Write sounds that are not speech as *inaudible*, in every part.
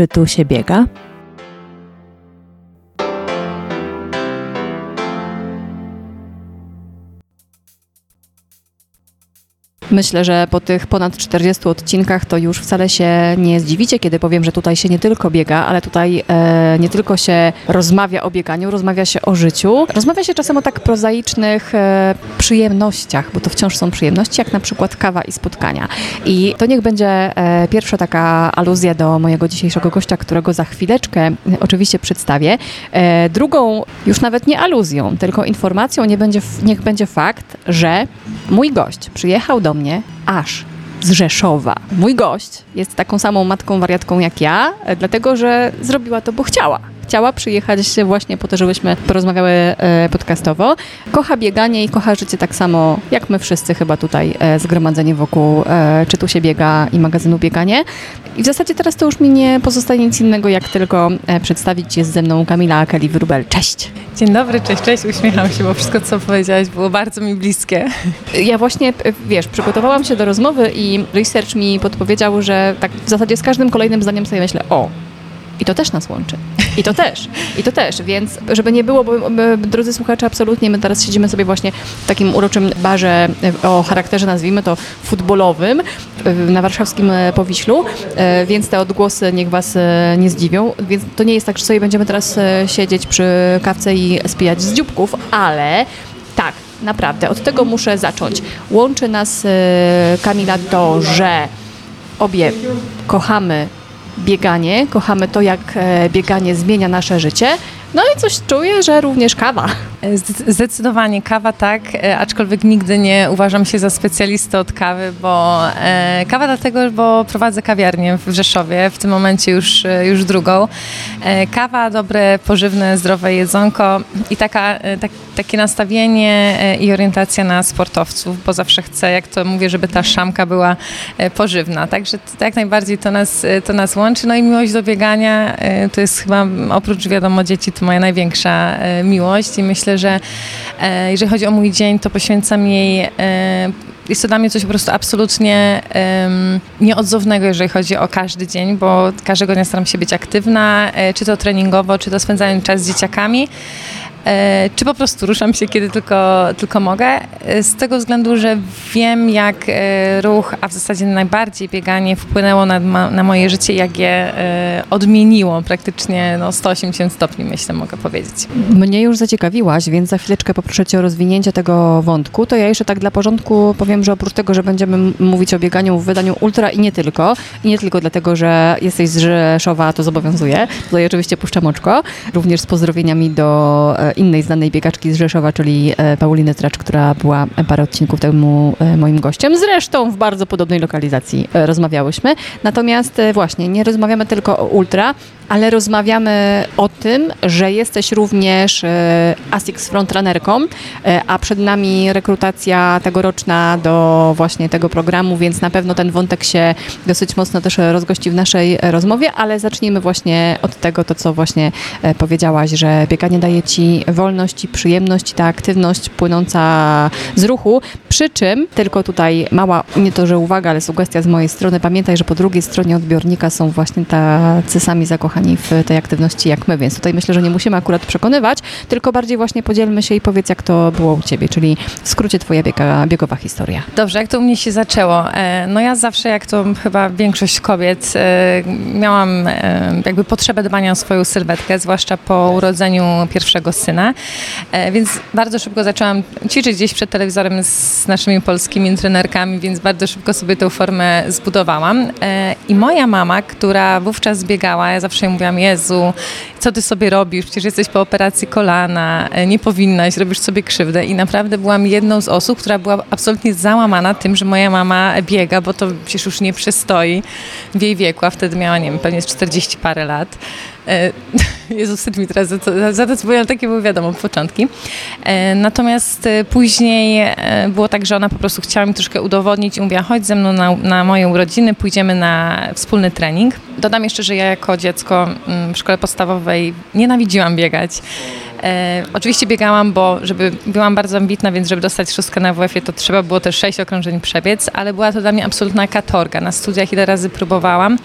Czy tu się biega? Myślę, że po tych ponad 40 odcinkach to już wcale się nie zdziwicie, kiedy powiem, że tutaj się nie tylko biega, ale tutaj e, nie tylko się rozmawia o bieganiu, rozmawia się o życiu. Rozmawia się czasem o tak prozaicznych e, przyjemnościach, bo to wciąż są przyjemności, jak na przykład kawa i spotkania. I to niech będzie e, pierwsza taka aluzja do mojego dzisiejszego gościa, którego za chwileczkę e, oczywiście przedstawię. E, drugą, już nawet nie aluzją, tylko informacją nie będzie, niech będzie fakt, że mój gość przyjechał do mnie aż z Rzeszowa. Mój gość jest taką samą matką wariatką jak ja, e, dlatego że zrobiła to, bo chciała chciała przyjechać właśnie po to, żebyśmy porozmawiały e, podcastowo. Kocha bieganie i kocha życie tak samo jak my wszyscy chyba tutaj e, zgromadzeni wokół e, Czy tu się biega i magazynu Bieganie. I w zasadzie teraz to już mi nie pozostaje nic innego, jak tylko przedstawić jest ze mną Kamila Kelly-Wrubel. Cześć! Dzień dobry, cześć, cześć, uśmiecham się, bo wszystko, co powiedziałaś, było bardzo mi bliskie. Ja właśnie, wiesz, przygotowałam się do rozmowy i research mi podpowiedział, że tak w zasadzie z każdym kolejnym zdaniem sobie myślę, o, i to też nas łączy. I to też. I to też. Więc żeby nie było, bo drodzy słuchacze, absolutnie my teraz siedzimy sobie właśnie w takim uroczym barze e, o charakterze, nazwijmy to, futbolowym e, na warszawskim e, Powiślu, więc te odgłosy niech was nie zdziwią. Więc to nie jest tak, że sobie będziemy teraz siedzieć przy kawce i spijać z dzióbków, ale tak, naprawdę, od tego muszę zacząć. Łączy nas Kamila to, że obie kochamy bieganie, kochamy to, jak e, bieganie zmienia nasze życie. No i coś czuję, że również kawa. Zdecydowanie kawa tak, e, aczkolwiek nigdy nie uważam się za specjalistę od kawy, bo e, kawa dlatego, bo prowadzę kawiarnię w Rzeszowie, w tym momencie już, e, już drugą. E, kawa, dobre, pożywne, zdrowe jedzonko i taka, e, tak, takie nastawienie e, i orientacja na sportowców, bo zawsze chcę, jak to mówię, żeby ta szamka była pożywna. Także jak najbardziej to nas, to nas łączy. No i miłość do biegania to jest chyba oprócz wiadomo dzieci to moja największa miłość i myślę, myślę, że e, jeżeli chodzi o mój dzień, to poświęcam jej e, jest to dla mnie coś po prostu absolutnie um, nieodzownego, jeżeli chodzi o każdy dzień, bo każdego dnia staram się być aktywna, e, czy to treningowo, czy to spędzając czas z dzieciakami. E, czy po prostu ruszam się, kiedy tylko, tylko mogę. E, z tego względu, że wiem, jak e, ruch, a w zasadzie najbardziej bieganie wpłynęło na, na moje życie, jak je odmieniło praktycznie no, 180 stopni, myślę, mogę powiedzieć. Mnie już zaciekawiłaś, więc za chwileczkę poproszę Cię o rozwinięcie tego wątku. To ja jeszcze tak dla porządku powiem, że oprócz tego, że będziemy mówić o bieganiu w wydaniu ultra i nie tylko, i nie tylko dlatego, że jesteś z Rzeszowa, to zobowiązuje. Tutaj oczywiście puszczam oczko, również z pozdrowieniami do innej znanej biegaczki z Rzeszowa, czyli e, Pauliny Tracz, która była parę odcinków temu e, moim gościem. Zresztą w bardzo podobnej lokalizacji e, rozmawiałyśmy. Natomiast właśnie nie rozmawiamy tylko o ultra, ale rozmawiamy o tym, że jesteś również ASICS frontrunnerką, a przed nami rekrutacja tegoroczna do właśnie tego programu, więc na pewno ten wątek się dosyć mocno też rozgości w naszej rozmowie, ale zacznijmy właśnie od tego, to co właśnie powiedziałaś, że bieganie daje ci wolność i przyjemność, ta aktywność płynąca z ruchu. Przy czym, tylko tutaj mała, nie to, że uwaga, ale sugestia z mojej strony, pamiętaj, że po drugiej stronie odbiornika są właśnie tacy sami zakochani w tej aktywności jak my, więc tutaj myślę, że nie musimy akurat przekonywać, tylko bardziej właśnie podzielmy się i powiedz, jak to było u Ciebie, czyli w skrócie Twoja biega, biegowa historia. Dobrze, jak to u mnie się zaczęło? E, no ja zawsze, jak to chyba większość kobiet, e, miałam e, jakby potrzebę dbania o swoją sylwetkę, zwłaszcza po urodzeniu pierwszego syna więc bardzo szybko zaczęłam ćwiczyć gdzieś przed telewizorem z naszymi polskimi trenerkami, więc bardzo szybko sobie tę formę zbudowałam. I moja mama, która wówczas biegała, ja zawsze jej mówiłam, Jezu, co ty sobie robisz? Przecież jesteś po operacji kolana, e, nie powinnaś, robisz sobie krzywdę. I naprawdę byłam jedną z osób, która była absolutnie załamana tym, że moja mama biega, bo to przecież już nie przystoi w jej wieku, a wtedy miała, nie wiem, pewnie 40 parę lat. E, *laughs* Jezus, wstyd mi teraz za to, co takie były wiadomo, początki. E, natomiast e, później było tak, że ona po prostu chciała mi troszkę udowodnić i mówiła, chodź ze mną na, na moje urodziny, pójdziemy na wspólny trening. Dodam jeszcze, że ja jako dziecko mm, w szkole podstawowej nienawidziłam biegać. E, oczywiście biegałam, bo żeby byłam bardzo ambitna, więc żeby dostać szóstkę na WF-ie, to trzeba było też sześć okrążeń przebiec, ale była to dla mnie absolutna katorga. Na studiach ile razy próbowałam,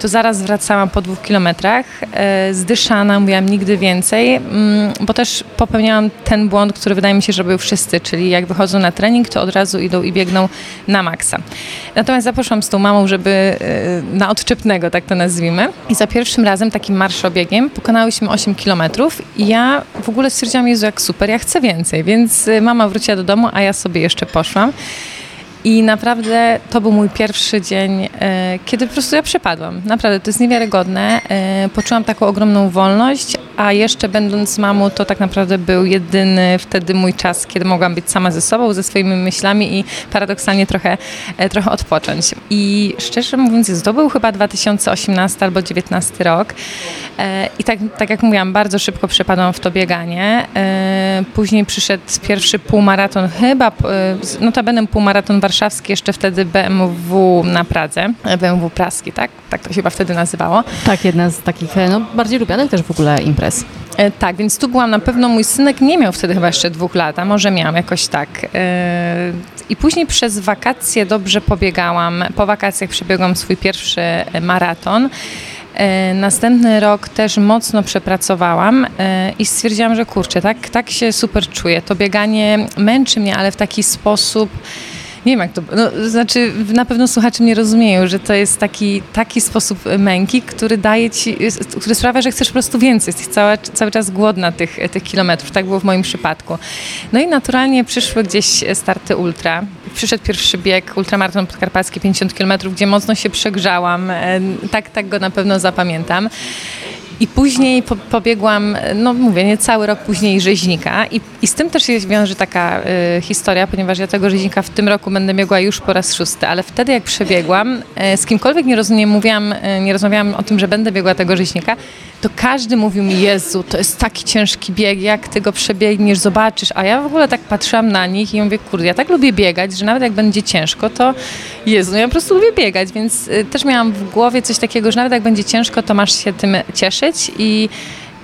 to zaraz wracałam po dwóch kilometrach, e, zdyszana, mówiłam nigdy więcej, mm, bo też popełniałam ten błąd, który wydaje mi się, że był wszyscy, czyli jak wychodzą na trening, to od razu idą i biegną na maksa. Natomiast zaposzłam z tą mamą, żeby e, na odczepnego, tak to nazwijmy. I za pierwszym razem takim marszobiegiem pokonałyśmy 8 kilometrów i ja w ogóle stwierdziłam, Jezu, jak super, ja chcę więcej. Więc e, mama wróciła do domu, a ja sobie jeszcze poszłam. I naprawdę to był mój pierwszy dzień, e, kiedy po prostu ja przepadłam. Naprawdę, to jest niewiarygodne. E, poczułam taką ogromną wolność, a jeszcze będąc mamą, to tak naprawdę był jedyny wtedy mój czas, kiedy mogłam być sama ze sobą, ze swoimi myślami i paradoksalnie trochę, e, trochę odpocząć. I szczerze mówiąc, to był chyba 2018 albo 2019 rok. I tak, tak jak mówiłam, bardzo szybko przepadłam w to bieganie. Później przyszedł pierwszy półmaraton, chyba, notabene półmaraton warszawski, jeszcze wtedy BMW na Pradze, BMW Praski, tak? Tak to się chyba wtedy nazywało. Tak, jedna z takich no, bardziej lubianych też w ogóle imprez. E, tak, więc tu byłam na pewno, mój synek nie miał wtedy chyba jeszcze dwóch lat, a może miałam jakoś tak. E, I później przez wakacje dobrze pobiegałam. Po wakacjach przebiegłam swój pierwszy maraton. E, następny rok też mocno przepracowałam i stwierdziłam, że kurczę, tak, tak się super czuję. To bieganie męczy mnie, ale w taki sposób nie wiem jak to, no, znaczy na pewno słuchacze mnie rozumieją, że to jest taki, taki sposób męki, który daje ci, który sprawia, że chcesz po prostu więcej, jesteś cały, cały czas głodna tych, tych kilometrów, tak było w moim przypadku. No i naturalnie przyszły gdzieś starty ultra. Przyszedł pierwszy bieg, ultramaraton podkarpacki 50 km, gdzie mocno się przegrzałam, e, tak, tak go na pewno zapamiętam. I później po, pobiegłam, no mówię, nie cały rok później rzeźnika. I, i z tym też się wiąże taka y, historia, ponieważ ja tego rzeźnika w tym roku będę biegła już po raz szósty, ale wtedy jak przebiegłam, y, z kimkolwiek nie, roz, nie mówiłam, y, nie rozmawiałam o tym, że będę biegła tego rzeźnika, to każdy mówił mi, Jezu, to jest taki ciężki bieg, jak ty go przebiegniesz, zobaczysz, a ja w ogóle tak patrzyłam na nich i mówię, kurde, ja tak lubię biegać, że nawet jak będzie ciężko, to Jezu, no ja po prostu lubię biegać, więc y, też miałam w głowie coś takiego, że nawet jak będzie ciężko, to masz się tym cieszyć i,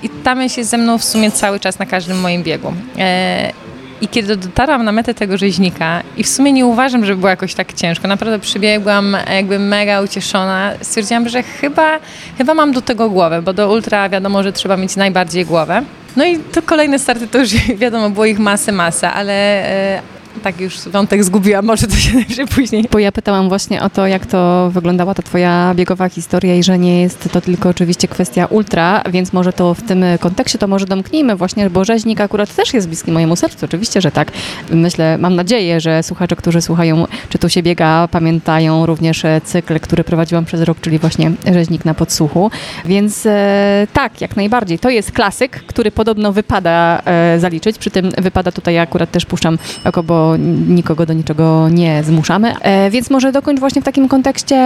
i ta myśl jest ze mną w sumie cały czas na każdym moim biegu. E, i kiedy dotarłam na metę tego rzeźnika i w sumie nie uważam, że było jakoś tak ciężko, naprawdę przybiegłam jakby mega ucieszona, stwierdziłam, że chyba, chyba mam do tego głowę, bo do ultra wiadomo, że trzeba mieć najbardziej głowę. No i to kolejne starty to już *laughs* wiadomo, było ich masę, masę, ale, e, tak już wątek zgubiłam, może to się najwyżej później. Bo ja pytałam właśnie o to, jak to wyglądała ta twoja biegowa historia i że nie jest to tylko oczywiście kwestia ultra, więc może to w tym kontekście to może domknijmy właśnie, bo rzeźnik akurat też jest bliski mojemu sercu, oczywiście, że tak. Myślę, mam nadzieję, że słuchacze, którzy słuchają, czy tu się biega, pamiętają również cykl, który prowadziłam przez rok, czyli właśnie rzeźnik na podsłuchu, więc e, tak, jak najbardziej. To jest klasyk, który podobno wypada e, zaliczyć, przy tym wypada tutaj ja akurat też puszczam oko, bo nikogo do niczego nie zmuszamy. E, więc może dokończ właśnie w takim kontekście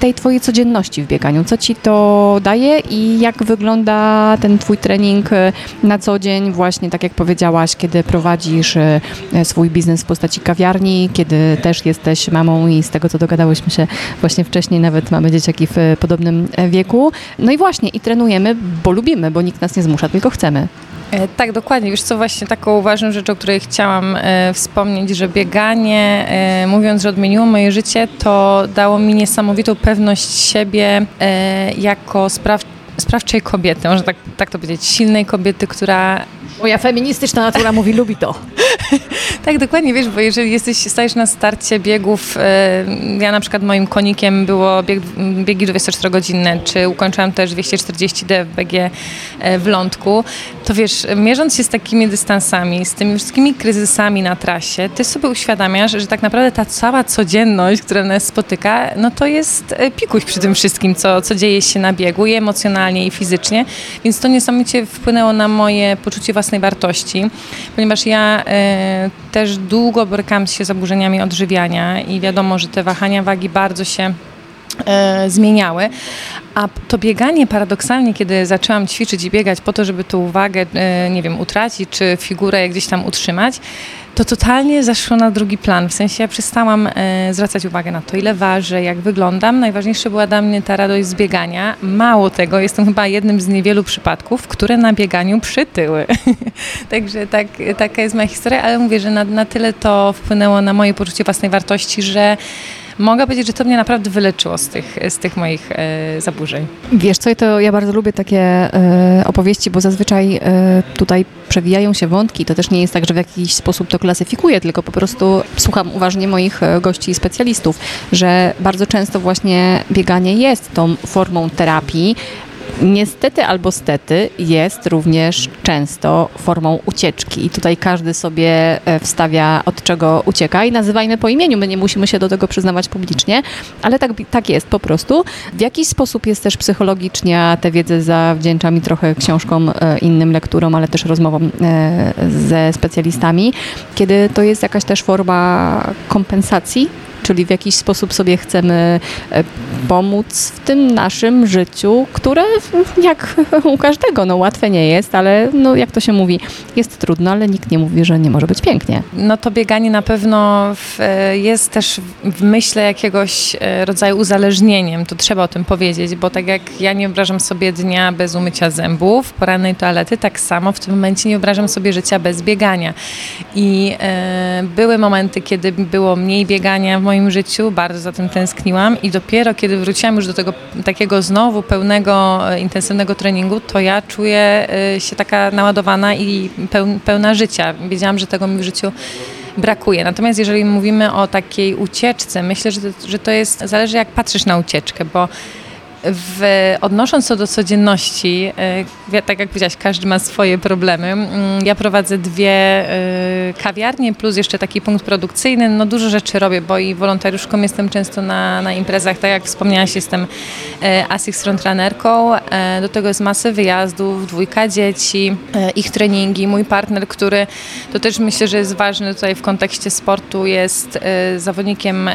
tej twojej codzienności w bieganiu. Co ci to daje i jak wygląda ten twój trening e, na co dzień, właśnie tak jak powiedziałaś, kiedy prowadzisz e, swój biznes w postaci kawiarni, kiedy też jesteś mamą i z tego, co dogadałyśmy się właśnie wcześniej, nawet mamy dzieciaki w podobnym wieku. No i właśnie, i trenujemy, bo lubimy, bo nikt nas nie zmusza, tylko chcemy. E, tak, dokładnie. Wiesz co, właśnie taką ważną rzecz, o której chciałam e, wspomnieć, że bieganie, e, mówiąc, że odmieniło moje życie, to dało mi niesamowitą pewność siebie e, jako spraw, sprawczej kobiety, można tak, tak to powiedzieć, silnej kobiety, która Moja feministyczna natura mówi, lubi to. *laughs* tak, dokładnie, wiesz, bo jeżeli jesteś, stajesz na starcie biegów, e, ja na przykład moim konikiem było bieg, biegi 24-godzinne, czy ukończyłam też 240D w BG e, w Lądku, to wiesz, mierząc się z takimi dystansami, z tymi wszystkimi kryzysami na trasie, ty sobie uświadamiasz, że tak naprawdę ta cała codzienność, która nas spotyka, no to jest e, pikuś przy tym wszystkim, co, co dzieje się na biegu i emocjonalnie, i fizycznie, więc to niesamowicie wpłynęło na moje poczucie własnej wartości, ponieważ ja e, też długo borykałam się z zaburzeniami odżywiania i wiadomo, że te wahania wagi bardzo się e, zmieniały, A to bieganie paradoksalnie, kiedy zaczęłam ćwiczyć i biegać po to, żeby tą uwagę, e, nie wiem, utracić, czy figurę gdzieś tam utrzymać, to totalnie zaszło na drugi plan. W sensie ja przestałam e, zwracać uwagę na to, ile ważę, jak wyglądam. Najważniejsza była dla mnie ta radość z biegania. Mało tego, jestem chyba jednym z niewielu przypadków, które na bieganiu przytyły. *laughs* Także tak, taka jest moja historia, ale mówię, że na, na tyle to wpłynęło na moje poczucie własnej wartości, że mogę powiedzieć, że to mnie naprawdę wyleczyło z tych, z tych moich e, zaburzeń. Wiesz co, to ja bardzo lubię takie e, opowieści, bo zazwyczaj e, tutaj przewijają się wątki. To też nie jest tak, że w jakiś sposób to klasyfikuję, tylko po prostu słucham uważnie moich e, gości i specjalistów, że bardzo często właśnie bieganie jest tą formą terapii, niestety albo stety jest również często formą ucieczki. I tutaj każdy sobie e, wstawia od czego ucieka. I nazywajmy po imieniu, my nie musimy się do tego przyznawać publicznie, ale tak, tak jest po prostu. W jakiś sposób jest też psychologicznie, a tę wiedzę zawdzięcza mi trochę książkom, e, innym lekturom, ale też rozmowom e, ze specjalistami, kiedy to jest jakaś też forma kompensacji czyli w jakiś sposób sobie chcemy e, pomóc w tym naszym życiu, które jak u każdego, no łatwe nie jest, ale no jak to się mówi, jest trudno, ale nikt nie mówi, że nie może być pięknie. No to bieganie na pewno w, e, jest też w myśle jakiegoś e, rodzaju uzależnieniem, to trzeba o tym powiedzieć, bo tak jak ja nie wyobrażam sobie dnia bez umycia zębów, porannej toalety, tak samo w tym momencie nie wyobrażam sobie życia bez biegania. I e, były momenty, kiedy było mniej biegania w moim moim życiu, bardzo za tym tęskniłam i dopiero kiedy wróciłam już do tego takiego znowu pełnego, e, intensywnego treningu, to ja czuję e, się taka naładowana i pełna życia. Wiedziałam, że tego mi w życiu brakuje. Natomiast jeżeli mówimy o takiej ucieczce, myślę, że to, że to jest, zależy jak patrzysz na ucieczkę, bo w, odnosząc to do codzienności, e, tak jak powiedziałaś, każdy ma swoje problemy. Mm, ja prowadzę dwie e, kawiarnie plus jeszcze taki punkt produkcyjny. No dużo rzeczy robię, bo i wolontariuszką jestem często na, na imprezach. Tak jak wspomniałaś, jestem e, ASICS frontrunnerką. Do tego jest masę wyjazdów, dwójka dzieci, ich treningi. Mój partner, który to też myślę, że jest ważny tutaj w kontekście sportu, jest zawodnikiem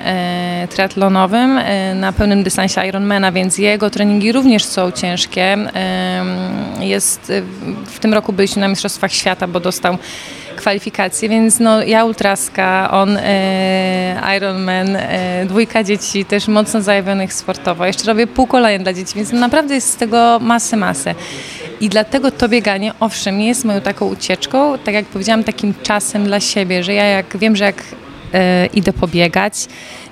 triatlonowym na pełnym dystansie Ironmana, więc je jego treningi również są ciężkie. Jest, w tym roku byliśmy na Mistrzostwach Świata, bo dostał kwalifikacje, więc no, ja ultraska, on e, Ironman, e, dwójka dzieci, też mocno zajawionych sportowo. Jeszcze robię półkolaje dla dzieci, więc naprawdę jest z tego masę, masę. I dlatego to bieganie, owszem, jest moją taką ucieczką, tak jak powiedziałam, takim czasem dla siebie, że ja jak wiem, że jak idę pobiegać,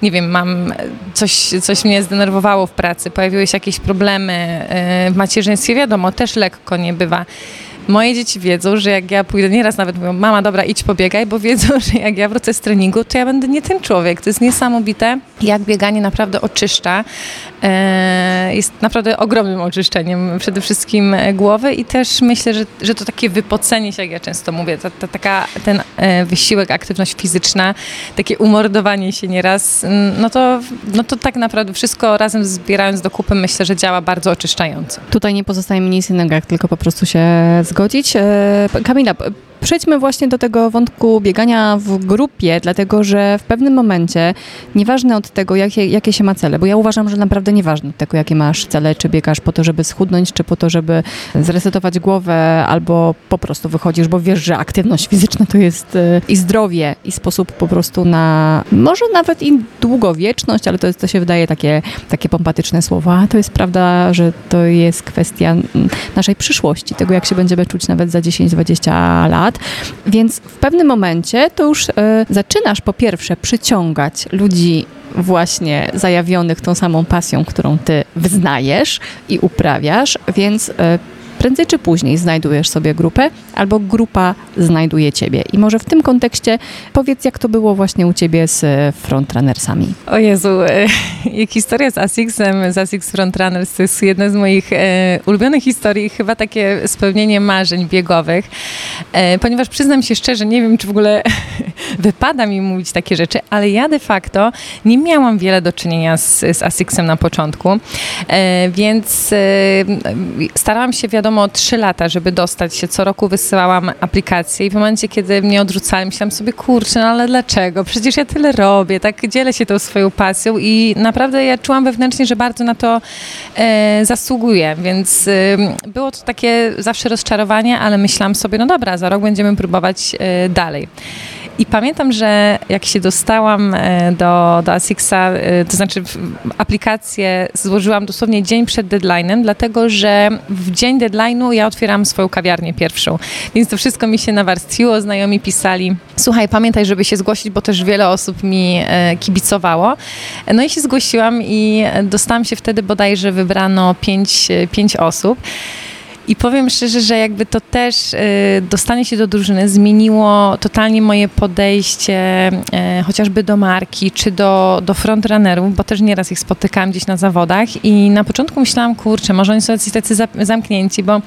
nie wiem, mam coś, coś mnie zdenerwowało w pracy, pojawiły się jakieś problemy e, w macierzyństwie, wiadomo, też lekko nie bywa. Moje dzieci wiedzą, że jak ja pójdę, nieraz nawet mówią, mama, dobra, idź pobiegaj, bo wiedzą, *laughs* że jak ja wrócę z treningu, to ja będę nie ten człowiek. To jest niesamowite, jak bieganie naprawdę oczyszcza. E, jest naprawdę ogromnym oczyszczeniem przede wszystkim głowy i też myślę, że, że to takie wypocenie się, jak ja często mówię, ta, ta, taka, ten e, wysiłek, aktywność fizyczna, takie umordowanie się nieraz, no to, no to tak naprawdę wszystko razem zbierając do kupy myślę, że działa bardzo oczyszczająco. Tutaj nie pozostaje mi nic innego, jak tylko po prostu się zgodzić. E, Kamila, Przejdźmy właśnie do tego wątku biegania w grupie, dlatego że w pewnym momencie, nieważne od tego, jakie, jakie się ma cele, bo ja uważam, że naprawdę nieważne od tego, jakie masz cele, czy biegasz po to, żeby schudnąć, czy po to, żeby zresetować głowę, albo po prostu wychodzisz, bo wiesz, że aktywność fizyczna to jest e, i zdrowie, i sposób po prostu na, może nawet i długowieczność, ale to, jest, to się wydaje takie, takie pompatyczne słowa. To jest prawda, że to jest kwestia naszej przyszłości, tego, jak się będziemy czuć nawet za 10-20 lat Więc w pewnym momencie to już y, zaczynasz po pierwsze przyciągać ludzi właśnie zajawionych tą samą pasją, którą ty wyznajesz i uprawiasz, więc y, prędzej czy później znajdujesz sobie grupę, albo grupa znajduje ciebie. I może w tym kontekście powiedz, jak to było właśnie u ciebie z frontrunnersami. O Jezu, e, *laughs* historia z ASICS-em, z ASICS Frontrunners to jest jedna z moich e, ulubionych historii, chyba takie spełnienie marzeń biegowych, e, ponieważ przyznam się szczerze, nie wiem, czy w ogóle *laughs* wypada mi mówić takie rzeczy, ale ja de facto nie miałam wiele do czynienia z, z ASICS-em na początku, e, więc e, starałam się, wiadomo, wiadomo, trzy lata, żeby dostać się. Co roku wysyłałam aplikacje i w momencie, kiedy mnie odrzucałem, myślałam sobie, kurczę, no ale dlaczego? Przecież ja tyle robię, tak dzielę się tą swoją pasją i naprawdę ja czułam wewnętrznie, że bardzo na to e, zasługuję, więc e, było to takie zawsze rozczarowanie, ale myślałam sobie, no dobra, za rok będziemy próbować e, dalej. I pamiętam, że jak się dostałam e, do, do Asixa, e, to znaczy aplikację złożyłam dosłownie dzień przed deadline'em, dlatego że w dzień deadline'u ja otwieram swoją kawiarnię pierwszą. Więc to wszystko mi się nawarstwiło, znajomi pisali, słuchaj, pamiętaj, żeby się zgłosić, bo też wiele osób mi e, kibicowało. No i się zgłosiłam i dostałam się wtedy bodajże wybrano pięć, pięć osób. I powiem szczerze, że jakby to też y, dostanie się do drużyny zmieniło totalnie moje podejście y, chociażby do marki, czy do, do frontrunnerów, bo też nieraz ich spotykałam gdzieś na zawodach i na początku myślałam, kurczę, może oni są tacy, tacy zamknięci, bo y,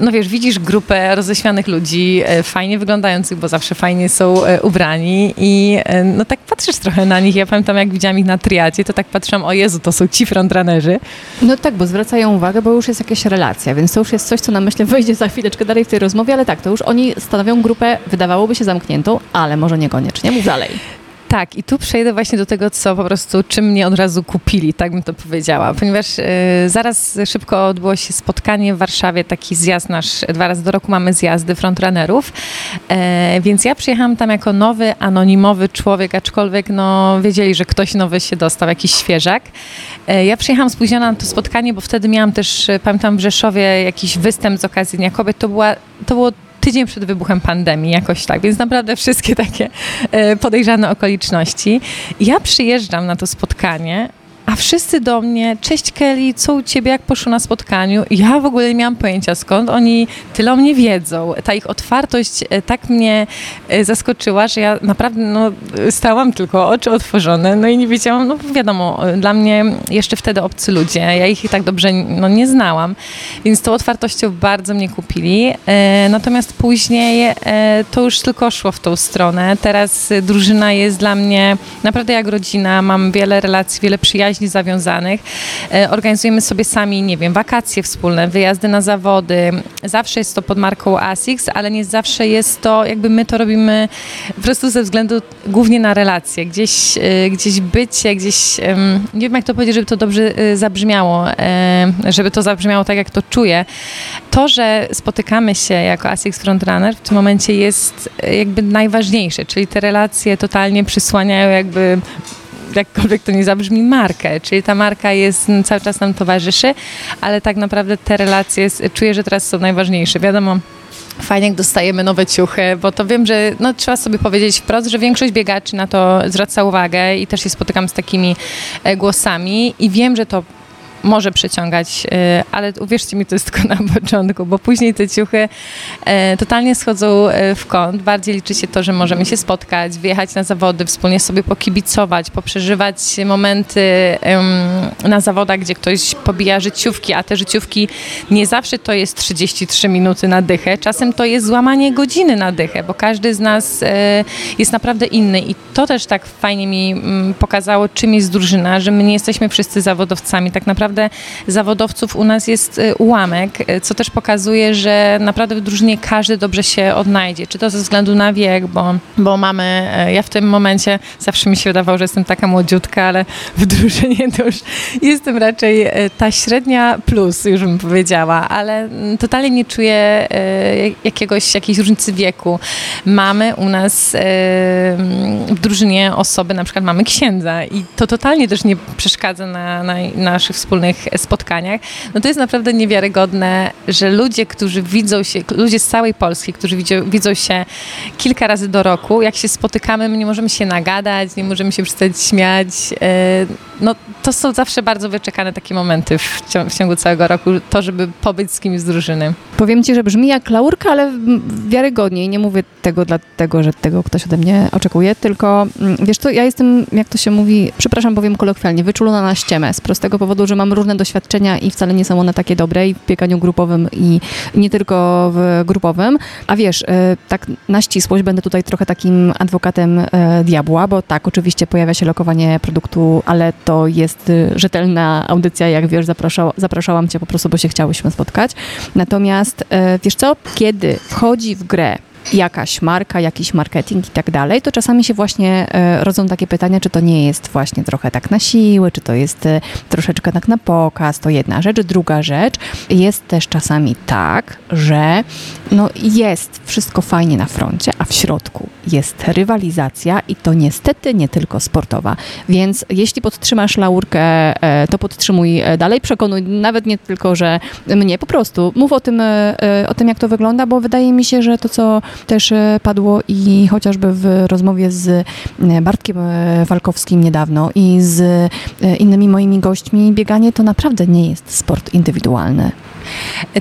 no wiesz, widzisz grupę roześmianych ludzi, fajnie wyglądających, bo zawsze fajnie są ubrani i no tak patrzysz trochę na nich. Ja pamiętam, jak widziałam ich na triacie, to tak patrzyłam, o Jezu, to są ci frontrunnerzy. No tak, bo zwracają uwagę, bo już jest jakaś relacja, więc to już jest coś, co na myślę wejdzie za chwileczkę dalej w tej rozmowie, ale tak, to już oni stanowią grupę, wydawałoby się zamkniętą, ale może niekoniecznie. Mów dalej. Tak, i tu przejdę właśnie do tego, co po prostu, czym mnie od razu kupili, tak bym to powiedziała, ponieważ y, zaraz szybko odbyło się spotkanie w Warszawie, taki zjazd nasz, dwa razy do roku mamy zjazdy frontrunnerów, y, więc ja przyjechałam tam jako nowy, anonimowy człowiek, aczkolwiek no wiedzieli, że ktoś nowy się dostał, jakiś świeżak. Y, ja przyjechałam spóźniona na to spotkanie, bo wtedy miałam też, pamiętam w Rzeszowie jakiś występ z okazji Dnia Kobiet, to, była, to było tydzień przed wybuchem pandemii, jakoś tak, więc naprawdę wszystkie takie e, podejrzane okoliczności. Ja przyjeżdżam na to spotkanie, a wszyscy do mnie, cześć Kelly, co u ciebie, jak poszło na spotkaniu? ja w ogóle nie miałam pojęcia skąd oni tyle o mnie wiedzą. Ta ich otwartość e, tak mnie e, zaskoczyła, że ja naprawdę no, stałam tylko oczy otworzone, no i nie wiedziałam, no wiadomo, dla mnie jeszcze wtedy obcy ludzie, ja ich tak dobrze no, nie znałam, więc tą otwartością bardzo mnie kupili. E, natomiast później to już tylko szło w tą stronę. Teraz drużyna jest dla mnie naprawdę jak rodzina, mam wiele relacji, wiele przyjaźni, przyjaźni zawiązanych. E, organizujemy sobie sami, nie wiem, wakacje wspólne, wyjazdy na zawody. Zawsze jest to pod marką ASICS, ale nie zawsze jest to, jakby my to robimy po prostu ze względu głównie na relacje. Gdzieś, e, gdzieś bycie, gdzieś, nie wiem jak to powiedzieć, żeby to dobrze e, zabrzmiało, żeby to zabrzmiało tak, jak to czuję. To, że spotykamy się jako ASICS Frontrunner w tym momencie jest jakby najważniejsze, czyli te relacje totalnie przysłaniają jakby jakkolwiek to nie zabrzmi, markę. Czyli ta marka jest cały czas nam towarzyszy, ale tak naprawdę te relacje czuję, że teraz są najważniejsze. Wiadomo, fajnie, jak dostajemy nowe ciuchy, bo to wiem, że no, trzeba sobie powiedzieć wprost, że większość biegaczy na to zwraca uwagę i też się spotykam z takimi e, głosami i wiem, że to może przyciągać, y, ale uwierzcie mi, to jest tylko *laughs* na początku, bo później te ciuchy y, totalnie schodzą y, w kąt. Bardziej liczy się to, że możemy się spotkać, wyjechać na zawody, wspólnie sobie pokibicować, poprzeżywać momenty na zawodach, gdzie ktoś pobija życiówki, a te życiówki nie zawsze to jest 33 minuty na dychę, czasem to jest złamanie godziny na dychę, bo każdy z nas jest naprawdę inny. I to też tak fajnie mi mm, pokazało, czym jest drużyna, że my nie jesteśmy wszyscy zawodowcami, tak naprawdę naprawdę zawodowców u nas jest y, ułamek, y, co też pokazuje, że naprawdę w drużynie każdy dobrze się odnajdzie. Czy to ze względu na wiek, bo, bo mamy, y, ja w tym momencie zawsze mi się wydawało, że jestem taka młodziutka, ale w drużynie to już jestem raczej ta średnia plus, już bym powiedziała, ale mm, totalnie nie czuję jakiegoś, jakiejś różnicy wieku. Mamy u nas w drużynie osoby, na przykład mamy księdza i to totalnie też nie przeszkadza na, na naszych wspólnych wspólnych spotkaniach, no to jest naprawdę niewiarygodne, że ludzie, którzy widzą się, ludzie z całej Polski, którzy widzą, widzą się kilka razy do roku, jak się spotykamy, my nie możemy się nagadać, nie możemy się przestać śmiać. E, no to są zawsze bardzo wyczekane takie momenty w, w ciągu całego roku, to, żeby pobyć z kimś z drużyny. Powiem ci, że brzmi jak laurka, ale wiarygodniej. Nie mówię tego dlatego, że tego ktoś ode mnie oczekuje, tylko mm, wiesz co, ja jestem, jak to się mówi, przepraszam, powiem kolokwialnie, wyczulona na ściemę z prostego powodu, że mam mam różne doświadczenia i wcale nie są one takie dobre i w bieganiu grupowym i nie tylko w grupowym. A wiesz, e, tak na ścisłość będę tutaj trochę takim adwokatem e, diabła, bo tak, oczywiście pojawia się lokowanie produktu, ale to jest e, rzetelna audycja, jak wiesz, zapraszał, zapraszałam cię po prostu, bo się chciałyśmy spotkać. Natomiast wiesz co, kiedy wchodzi w grę jakaś marka, jakiś marketing i tak dalej, to czasami się właśnie e, rodzą takie pytania, czy to nie jest właśnie trochę tak na siłę, czy to jest e, troszeczkę tak na pokaz, to jedna rzecz. Druga rzecz, jest też czasami tak, że no jest wszystko fajnie na froncie, a w środku jest rywalizacja i to niestety nie tylko sportowa. Więc jeśli podtrzymasz laurkę, e, to podtrzymuj dalej, przekonuj nawet nie tylko, że mnie, po prostu mów o tym, o tym jak to wygląda, bo wydaje mi się, że to, co też e, padło i chociażby w rozmowie z e, Bartkiem e, Walkowskim niedawno i z innymi moimi gośćmi, bieganie to naprawdę nie jest sport indywidualny.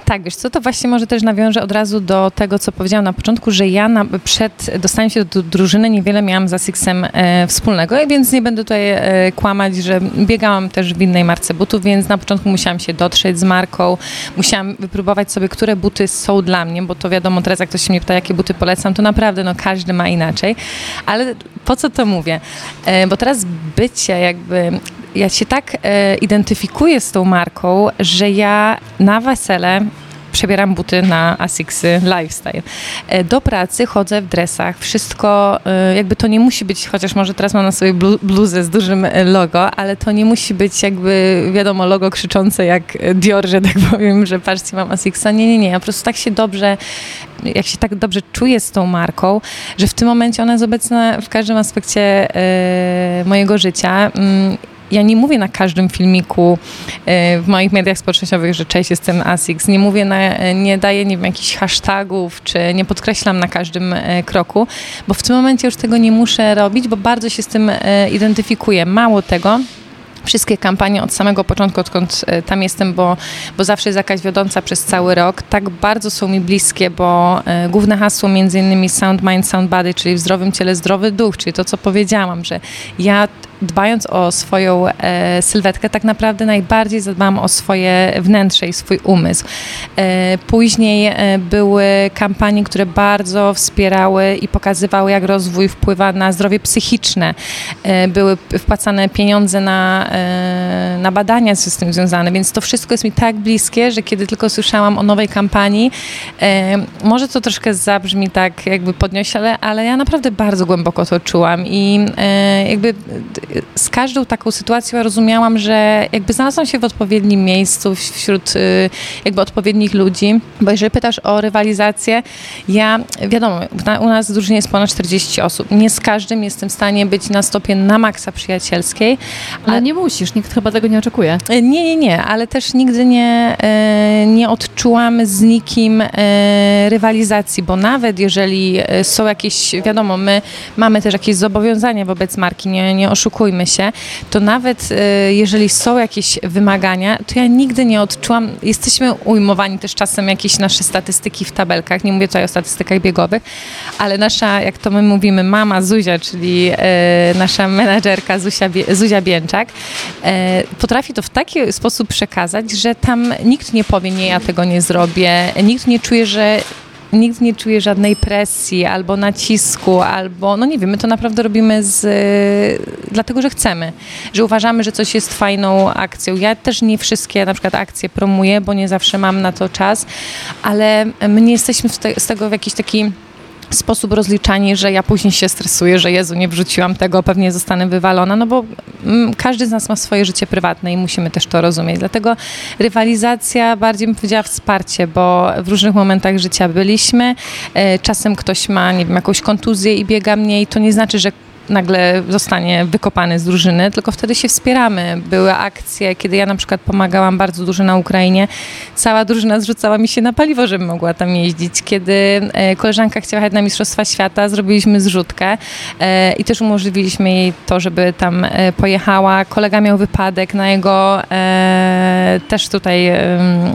Tak, wiesz co, to właśnie może też nawiążę od razu do tego, co powiedziałam na początku, że ja na, przed dostaniem się do drużyny niewiele miałam z Asixem e, wspólnego, więc nie będę tutaj e, kłamać, że biegałam też w innej marce butów, więc na początku musiałam się dotrzeć z marką, musiałam wypróbować sobie, które buty są dla mnie, bo to wiadomo, teraz jak ktoś się mnie pyta, jakie buty polecam, to naprawdę no, każdy ma inaczej, ale po co to mówię? E, bo teraz bycie jakby ja się tak e, identyfikuję z tą marką, że ja na wesele przebieram buty na Asicsy Lifestyle. E, do pracy chodzę w dresach, wszystko, e, jakby to nie musi być, chociaż może teraz mam na sobie bluzę z dużym e, logo, ale to nie musi być jakby, wiadomo, logo krzyczące jak Dior, że tak *laughs* powiem, że patrzcie, mam Asixa. Nie, nie, nie, ja po prostu tak się dobrze jak się tak dobrze czuję z tą marką, że w tym momencie ona jest obecna w każdym aspekcie mojego życia. Mm, ja nie mówię na każdym filmiku e, w moich mediach społecznościowych, że cześć, jestem ASICS. Nie mówię, na, nie daję nie wiem, jakichś hashtagów, czy nie podkreślam na każdym e, kroku, bo w tym momencie już tego nie muszę robić, bo bardzo się z tym e, identyfikuję. Mało tego, wszystkie kampanie od samego początku, odkąd tam jestem, bo, bo zawsze jest jakaś wiodąca przez cały rok, tak bardzo są mi bliskie, bo e, główne hasło między innymi Sound Mind, Sound Body, czyli w zdrowym ciele zdrowy duch, czyli to, co powiedziałam, że ja dbając o swoją e, sylwetkę, tak naprawdę najbardziej zadbałam o swoje wnętrze i swój umysł. E, później e, były kampanie, które bardzo wspierały i pokazywały, jak rozwój wpływa na zdrowie psychiczne. E, były wpłacane pieniądze na, e, na badania z tym związane, więc to wszystko jest mi tak bliskie, że kiedy tylko słyszałam o nowej kampanii, e, może to troszkę zabrzmi tak jakby podniośle, ale ja naprawdę bardzo głęboko to czułam i jakby z każdą taką sytuacją rozumiałam, że jakby znalazłam się w odpowiednim miejscu wśród y, jakby odpowiednich ludzi, bo jeżeli pytasz o rywalizację, ja, wiadomo, u nas drużynie jest ponad 40 osób. Nie z każdym jestem w stanie być na stopie na maksa przyjacielskiej. Ale a... nie musisz, nikt chyba tego nie oczekuje. Nie, nie, nie, ale też nigdy nie, e, nie odczułam z nikim e, rywalizacji, bo nawet jeżeli e, są jakieś, wiadomo, my mamy też jakieś zobowiązania wobec marki, nie, nie oszukujmy się, to nawet jeżeli są jakieś wymagania, to ja nigdy nie odczułam, jesteśmy ujmowani też czasem jakieś nasze statystyki w tabelkach, nie mówię tutaj o statystykach biegowych, ale nasza, jak to my mówimy, mama Zuzia, czyli nasza menadżerka Zuzia, Zuzia Bięczak, potrafi to w taki sposób przekazać, że tam nikt nie powie, nie, ja tego nie zrobię, nikt nie czuje, że nikt nie czuje żadnej presji albo nacisku, albo, no nie wiem, my to naprawdę robimy z, dlatego, że chcemy, że uważamy, że coś jest fajną akcją. Ja też nie wszystkie na przykład akcje promuję, bo nie zawsze mam na to czas, ale my nie jesteśmy z tego w jakiś taki sposób rozliczani, że ja później się stresuję, że Jezu, nie wrzuciłam tego, pewnie zostanę wywalona, no bo mm, każdy z nas ma swoje życie prywatne i musimy też to rozumieć. Dlatego rywalizacja, bardziej bym powiedziała wsparcie, bo w różnych momentach życia byliśmy, e, czasem ktoś ma, nie wiem, jakąś kontuzję i biega mniej, to nie znaczy, że nagle zostanie wykopany z drużyny, tylko wtedy się wspieramy. Były akcje, kiedy ja na przykład pomagałam bardzo dużo na Ukrainie, cała drużyna zrzucała mi się na paliwo, żebym mogła tam jeździć. Kiedy e, koleżanka chciała jechać na Mistrzostwa Świata, zrobiliśmy zrzutkę e, i też umożliwiliśmy jej to, żeby tam e, pojechała. Kolega miał wypadek, na jego też tutaj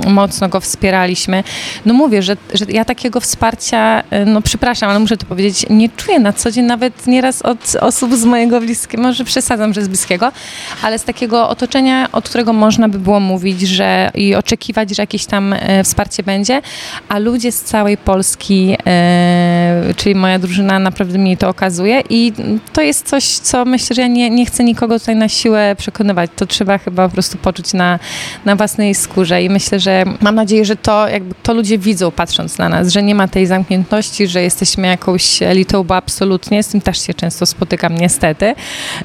mocno go wspieraliśmy. No mówię, że, że ja takiego wsparcia, no przepraszam, ale muszę to powiedzieć, nie czuję na co dzień nawet nieraz od, osób z mojego bliskiego, może przesadzam, że z bliskiego, ale z takiego otoczenia, od którego można by było mówić, że i oczekiwać, że jakieś tam e, wsparcie będzie, a ludzie z całej Polski, e, czyli moja drużyna naprawdę mi to okazuje i to jest coś, co myślę, że ja nie, nie chcę nikogo tutaj na siłę przekonywać. To trzeba chyba po prostu poczuć na, na własnej skórze i myślę, że mam nadzieję, że to jakby to ludzie widzą patrząc na nas, że nie ma tej zamkniętości, że jesteśmy jakąś elitą, bo absolutnie, z tym też się często spotykam niestety,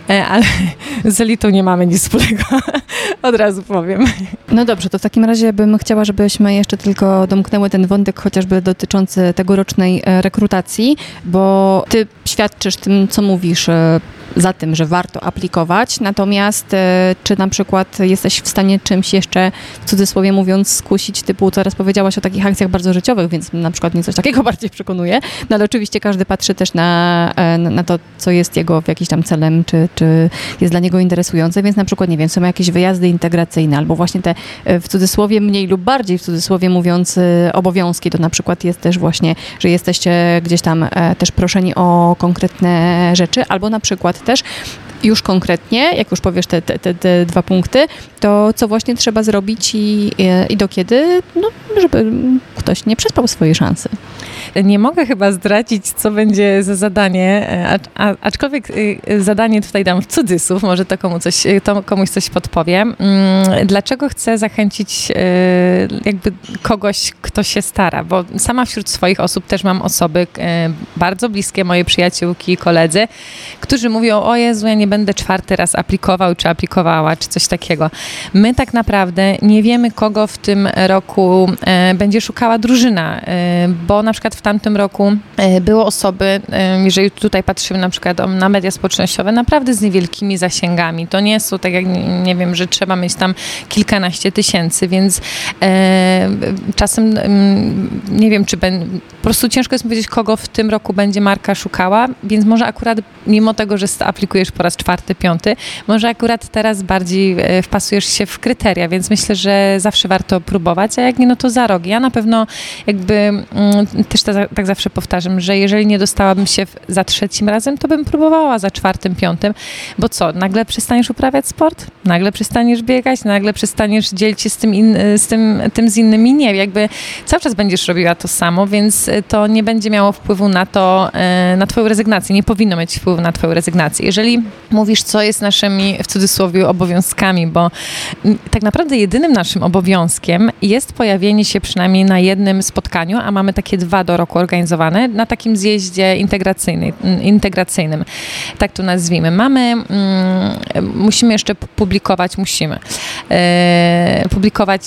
e, ale *laughs* z elitą nie mamy nic wspólnego, *laughs* od razu powiem. No dobrze, to w takim razie bym chciała, żebyśmy jeszcze tylko domknęły ten wątek chociażby dotyczący tegorocznej e, rekrutacji, bo ty świadczysz tym, co mówisz e, za tym, że warto aplikować, natomiast e, czy na przykład jesteś w stanie czymś jeszcze, w cudzysłowie mówiąc, skusić, typu teraz powiedziałaś o takich akcjach bardzo życiowych, więc na przykład mnie coś takiego *laughs* bardziej przekonuje, no ale oczywiście każdy patrzy też na, na to, co jest jego w jakiś tam celem, czy, czy jest dla niego interesujące, więc na przykład, nie wiem, są jakieś wyjazdy integracyjne, albo właśnie te w cudzysłowie mniej lub bardziej w cudzysłowie mówiąc obowiązki, to na przykład jest też właśnie, że jesteście gdzieś tam e, też proszeni o konkretne rzeczy, albo na przykład też już konkretnie, jak już powiesz te, te, te, dwa punkty, to co właśnie trzeba zrobić i, i do kiedy, no, żeby ktoś nie przespał swojej szansy. Nie mogę chyba zdradzić, co będzie za zadanie, a, a, aczkolwiek y, zadanie tutaj dam w cudzysłów, może to, komu coś, to komuś coś podpowie. Mm, dlaczego chcę zachęcić jakby kogoś, kto się stara? Bo sama wśród swoich osób też mam osoby bardzo bliskie, moje przyjaciółki, koledzy, którzy mówią, o Jezu, ja nie będę czwarty raz aplikował, czy aplikowała, czy coś takiego. My tak naprawdę nie wiemy, kogo w tym roku będzie szukała drużyna, bo na przykład w tamtym roku e, było osoby, e, jeżeli tutaj patrzymy na przykład na media społecznościowe, naprawdę z niewielkimi zasięgami. To nie są tak jak, nie wiem, że trzeba mieć tam kilkanaście tysięcy, więc e, czasem nie wiem, czy ben, po prostu ciężko jest powiedzieć, kogo w tym roku będzie marka szukała, więc może akurat mimo tego, że aplikujesz po raz czwarty, piąty, może akurat teraz bardziej wpasujesz się w kryteria, więc myślę, że zawsze warto próbować, a jak nie, no to za rok. Ja na pewno jakby mm, też ta, tak zawsze powtarzam, że jeżeli nie dostałabym się za trzecim razem, to bym próbowała za czwartym, piątym, bo co, nagle przestaniesz uprawiać sport? Nagle przestaniesz biegać? Nagle przestaniesz dzielić się z tym, in, z tym, tym z innymi? Nie, jakby cały czas będziesz robiła to samo, więc to nie będzie miało wpływu na to, e, na twoją rezygnację. Nie powinno mieć wpływu na twoją rezygnację. Jeżeli mówisz, co jest naszymi, w cudzysłowie, obowiązkami, bo tak naprawdę jedynym naszym obowiązkiem jest pojawienie się przynajmniej na jednym spotkaniu, a mamy takie dwa do roku organizowane na takim zjeździe integracyjnym, tak to nazwijmy. Mamy, mm, musimy jeszcze publikować, musimy e, publikować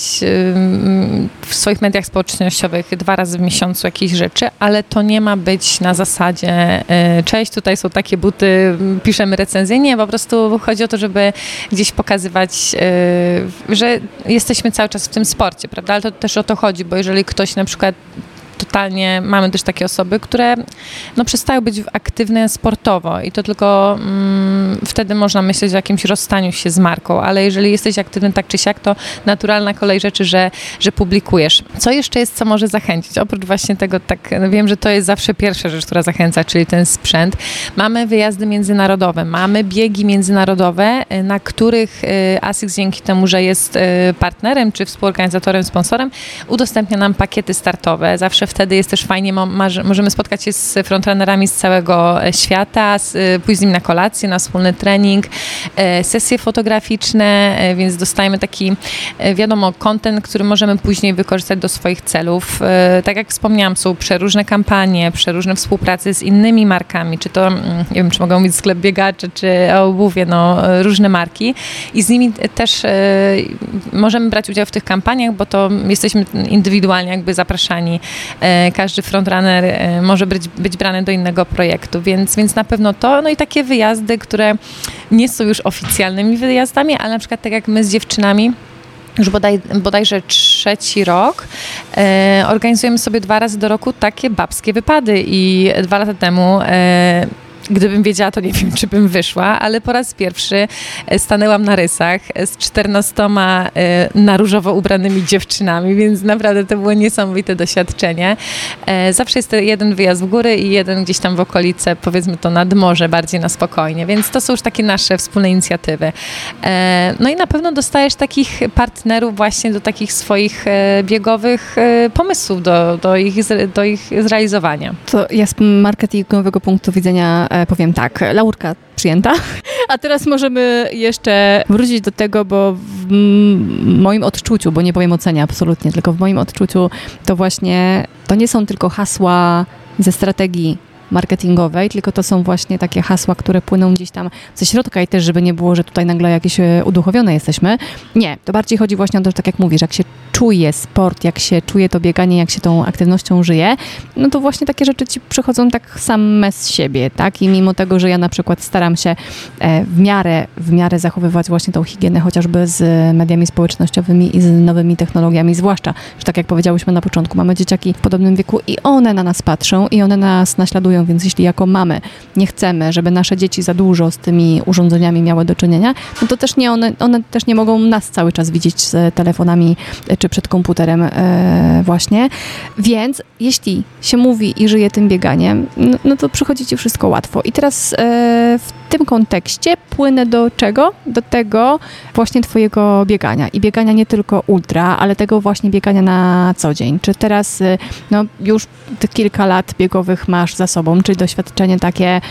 w swoich mediach społecznościowych dwa razy w miesiącu jakieś rzeczy, ale to nie ma być na zasadzie e, cześć, tutaj są takie buty, piszemy recenzję. Nie, po prostu chodzi o to, żeby gdzieś pokazywać, e, że jesteśmy cały czas w tym sporcie, prawda? Ale to też o to chodzi, bo jeżeli ktoś na przykład totalnie mamy też takie osoby, które no, przestają być aktywne sportowo i to tylko mm, wtedy można myśleć o jakimś rozstaniu się z marką, ale jeżeli jesteś aktywny tak czy siak, to naturalna kolej rzeczy, że, że publikujesz. Co jeszcze jest, co może zachęcić? Oprócz właśnie tego, tak no wiem, że to jest zawsze pierwsza rzecz, która zachęca, czyli ten sprzęt. Mamy wyjazdy międzynarodowe, mamy biegi międzynarodowe, y, na których y, ASICS dzięki temu, że jest y, partnerem czy współorganizatorem, sponsorem, udostępnia nam pakiety startowe. Zawsze wtedy jest też fajnie, możemy spotkać się z frontrunnerami z całego e, świata, e, pójść z nimi na kolację, na wspólny trening, e, sesje fotograficzne, więc dostajemy taki, wiadomo, content, który możemy później wykorzystać do swoich celów. Tak jak wspomniałam, są przeróżne kampanie, przeróżne współpracy z innymi markami, czy to, mm, nie wiem, czy mogą mówić sklep biegaczy, czy obuwie, no, różne marki i z nimi też możemy brać udział w tych kampaniach, bo to jesteśmy indywidualnie jakby zapraszani każdy frontrunner e, może być, być brany do innego projektu, więc, więc na pewno to, no i takie wyjazdy, które nie są już oficjalnymi wyjazdami, ale na przykład tak jak my z dziewczynami, już bodaj, bodajże trzeci rok, e, organizujemy sobie dwa razy do roku takie babskie wypady i dwa lata temu e, Gdybym wiedziała, to nie *laughs* wiem, czy bym wyszła, ale po raz pierwszy e, stanęłam na rysach z 14 e, na różowo ubranymi dziewczynami, więc naprawdę to było niesamowite doświadczenie. E, zawsze jest jeden wyjazd w góry i jeden gdzieś tam w okolice, powiedzmy to nad morze, bardziej na spokojnie, więc to są już takie nasze wspólne inicjatywy. No i na pewno dostajesz takich partnerów właśnie do takich swoich biegowych pomysłów, do, do, ich, do ich zrealizowania. To ja z marketingowego punktu widzenia powiem tak, laurka przyjęta. *laughs* A teraz możemy jeszcze wrócić do tego, bo w moim odczuciu, bo nie powiem ocenia absolutnie, tylko w moim odczuciu to właśnie to nie są tylko hasła ze strategii marketingowej, tylko to są właśnie takie hasła, które płyną gdzieś tam ze środka i też, żeby nie było, że tutaj nagle jakieś e, uduchowione jesteśmy. Nie, to bardziej chodzi właśnie o to, że tak jak mówisz, jak się czuje sport, jak się czuje to bieganie, jak się tą aktywnością żyje, no to właśnie takie rzeczy ci przychodzą tak same z siebie, tak? I mimo tego, że ja na przykład staram się e, w miarę, w miarę zachowywać właśnie tą higienę, chociażby z mediami społecznościowymi i z nowymi technologiami, zwłaszcza, że tak jak powiedziałyśmy na początku, mamy dzieciaki w podobnym wieku i one na nas patrzą i one nas naśladują, więc jeśli jako mamy nie chcemy, żeby nasze dzieci za dużo z tymi urządzeniami miały do czynienia, no to też nie one, one też nie mogą nas cały czas widzieć z telefonami czy przed komputerem e, właśnie. Więc jeśli się mówi i żyje tym bieganiem, no, no to przychodzi ci wszystko łatwo. I teraz e, w tym kontekście płynę do czego? Do tego właśnie twojego biegania. I biegania nie tylko ultra, ale tego właśnie biegania na co dzień. Czy teraz e, no, już te kilka lat biegowych masz za sobą, czy doświadczenie takie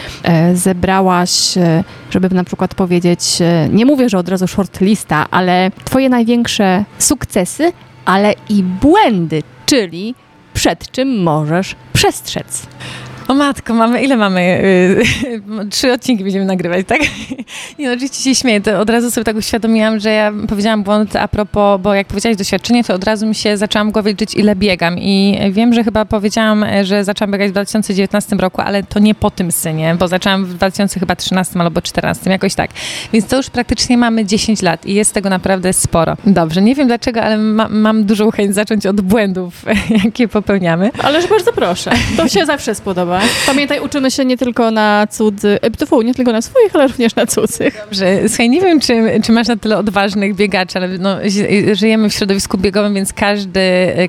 zebrałaś, żeby na przykład powiedzieć, nie mówię, że od razu shortlista, ale twoje największe sukcesy ale i błędy, czyli przed czym możesz przestrzec. O matko, mamy, ile mamy? Yy, *laughs* trzy odcinki będziemy nagrywać, tak? *laughs* Nie, no, oczywiście się śmieję, to od razu sobie tak uświadomiłam, że ja powiedziałam błąd a propos, bo jak powiedziałaś doświadczenie, to od razu mi się zaczęłam głowie liczyć, ile biegam i wiem, że chyba powiedziałam, że zaczęłam biegać w 2019 roku, ale to nie po tym synie, bo zaczęłam w 2013 albo 2014, jakoś tak. Więc to już praktycznie mamy 10 lat i jest tego naprawdę sporo. Dobrze, nie wiem dlaczego, ale ma, mam dużą chęć zacząć od błędów, *laughs* jakie popełniamy. Ależ bardzo proszę, to się zawsze spodoba. Pamiętaj, uczymy się nie tylko na cudzy, e, nie tylko na swoich, ale również na cudzych. Dobrze, słuchaj, nie wiem, czy, czy masz na tyle odważnych biegaczy, ale no, żyjemy w środowisku biegowym, więc każdy,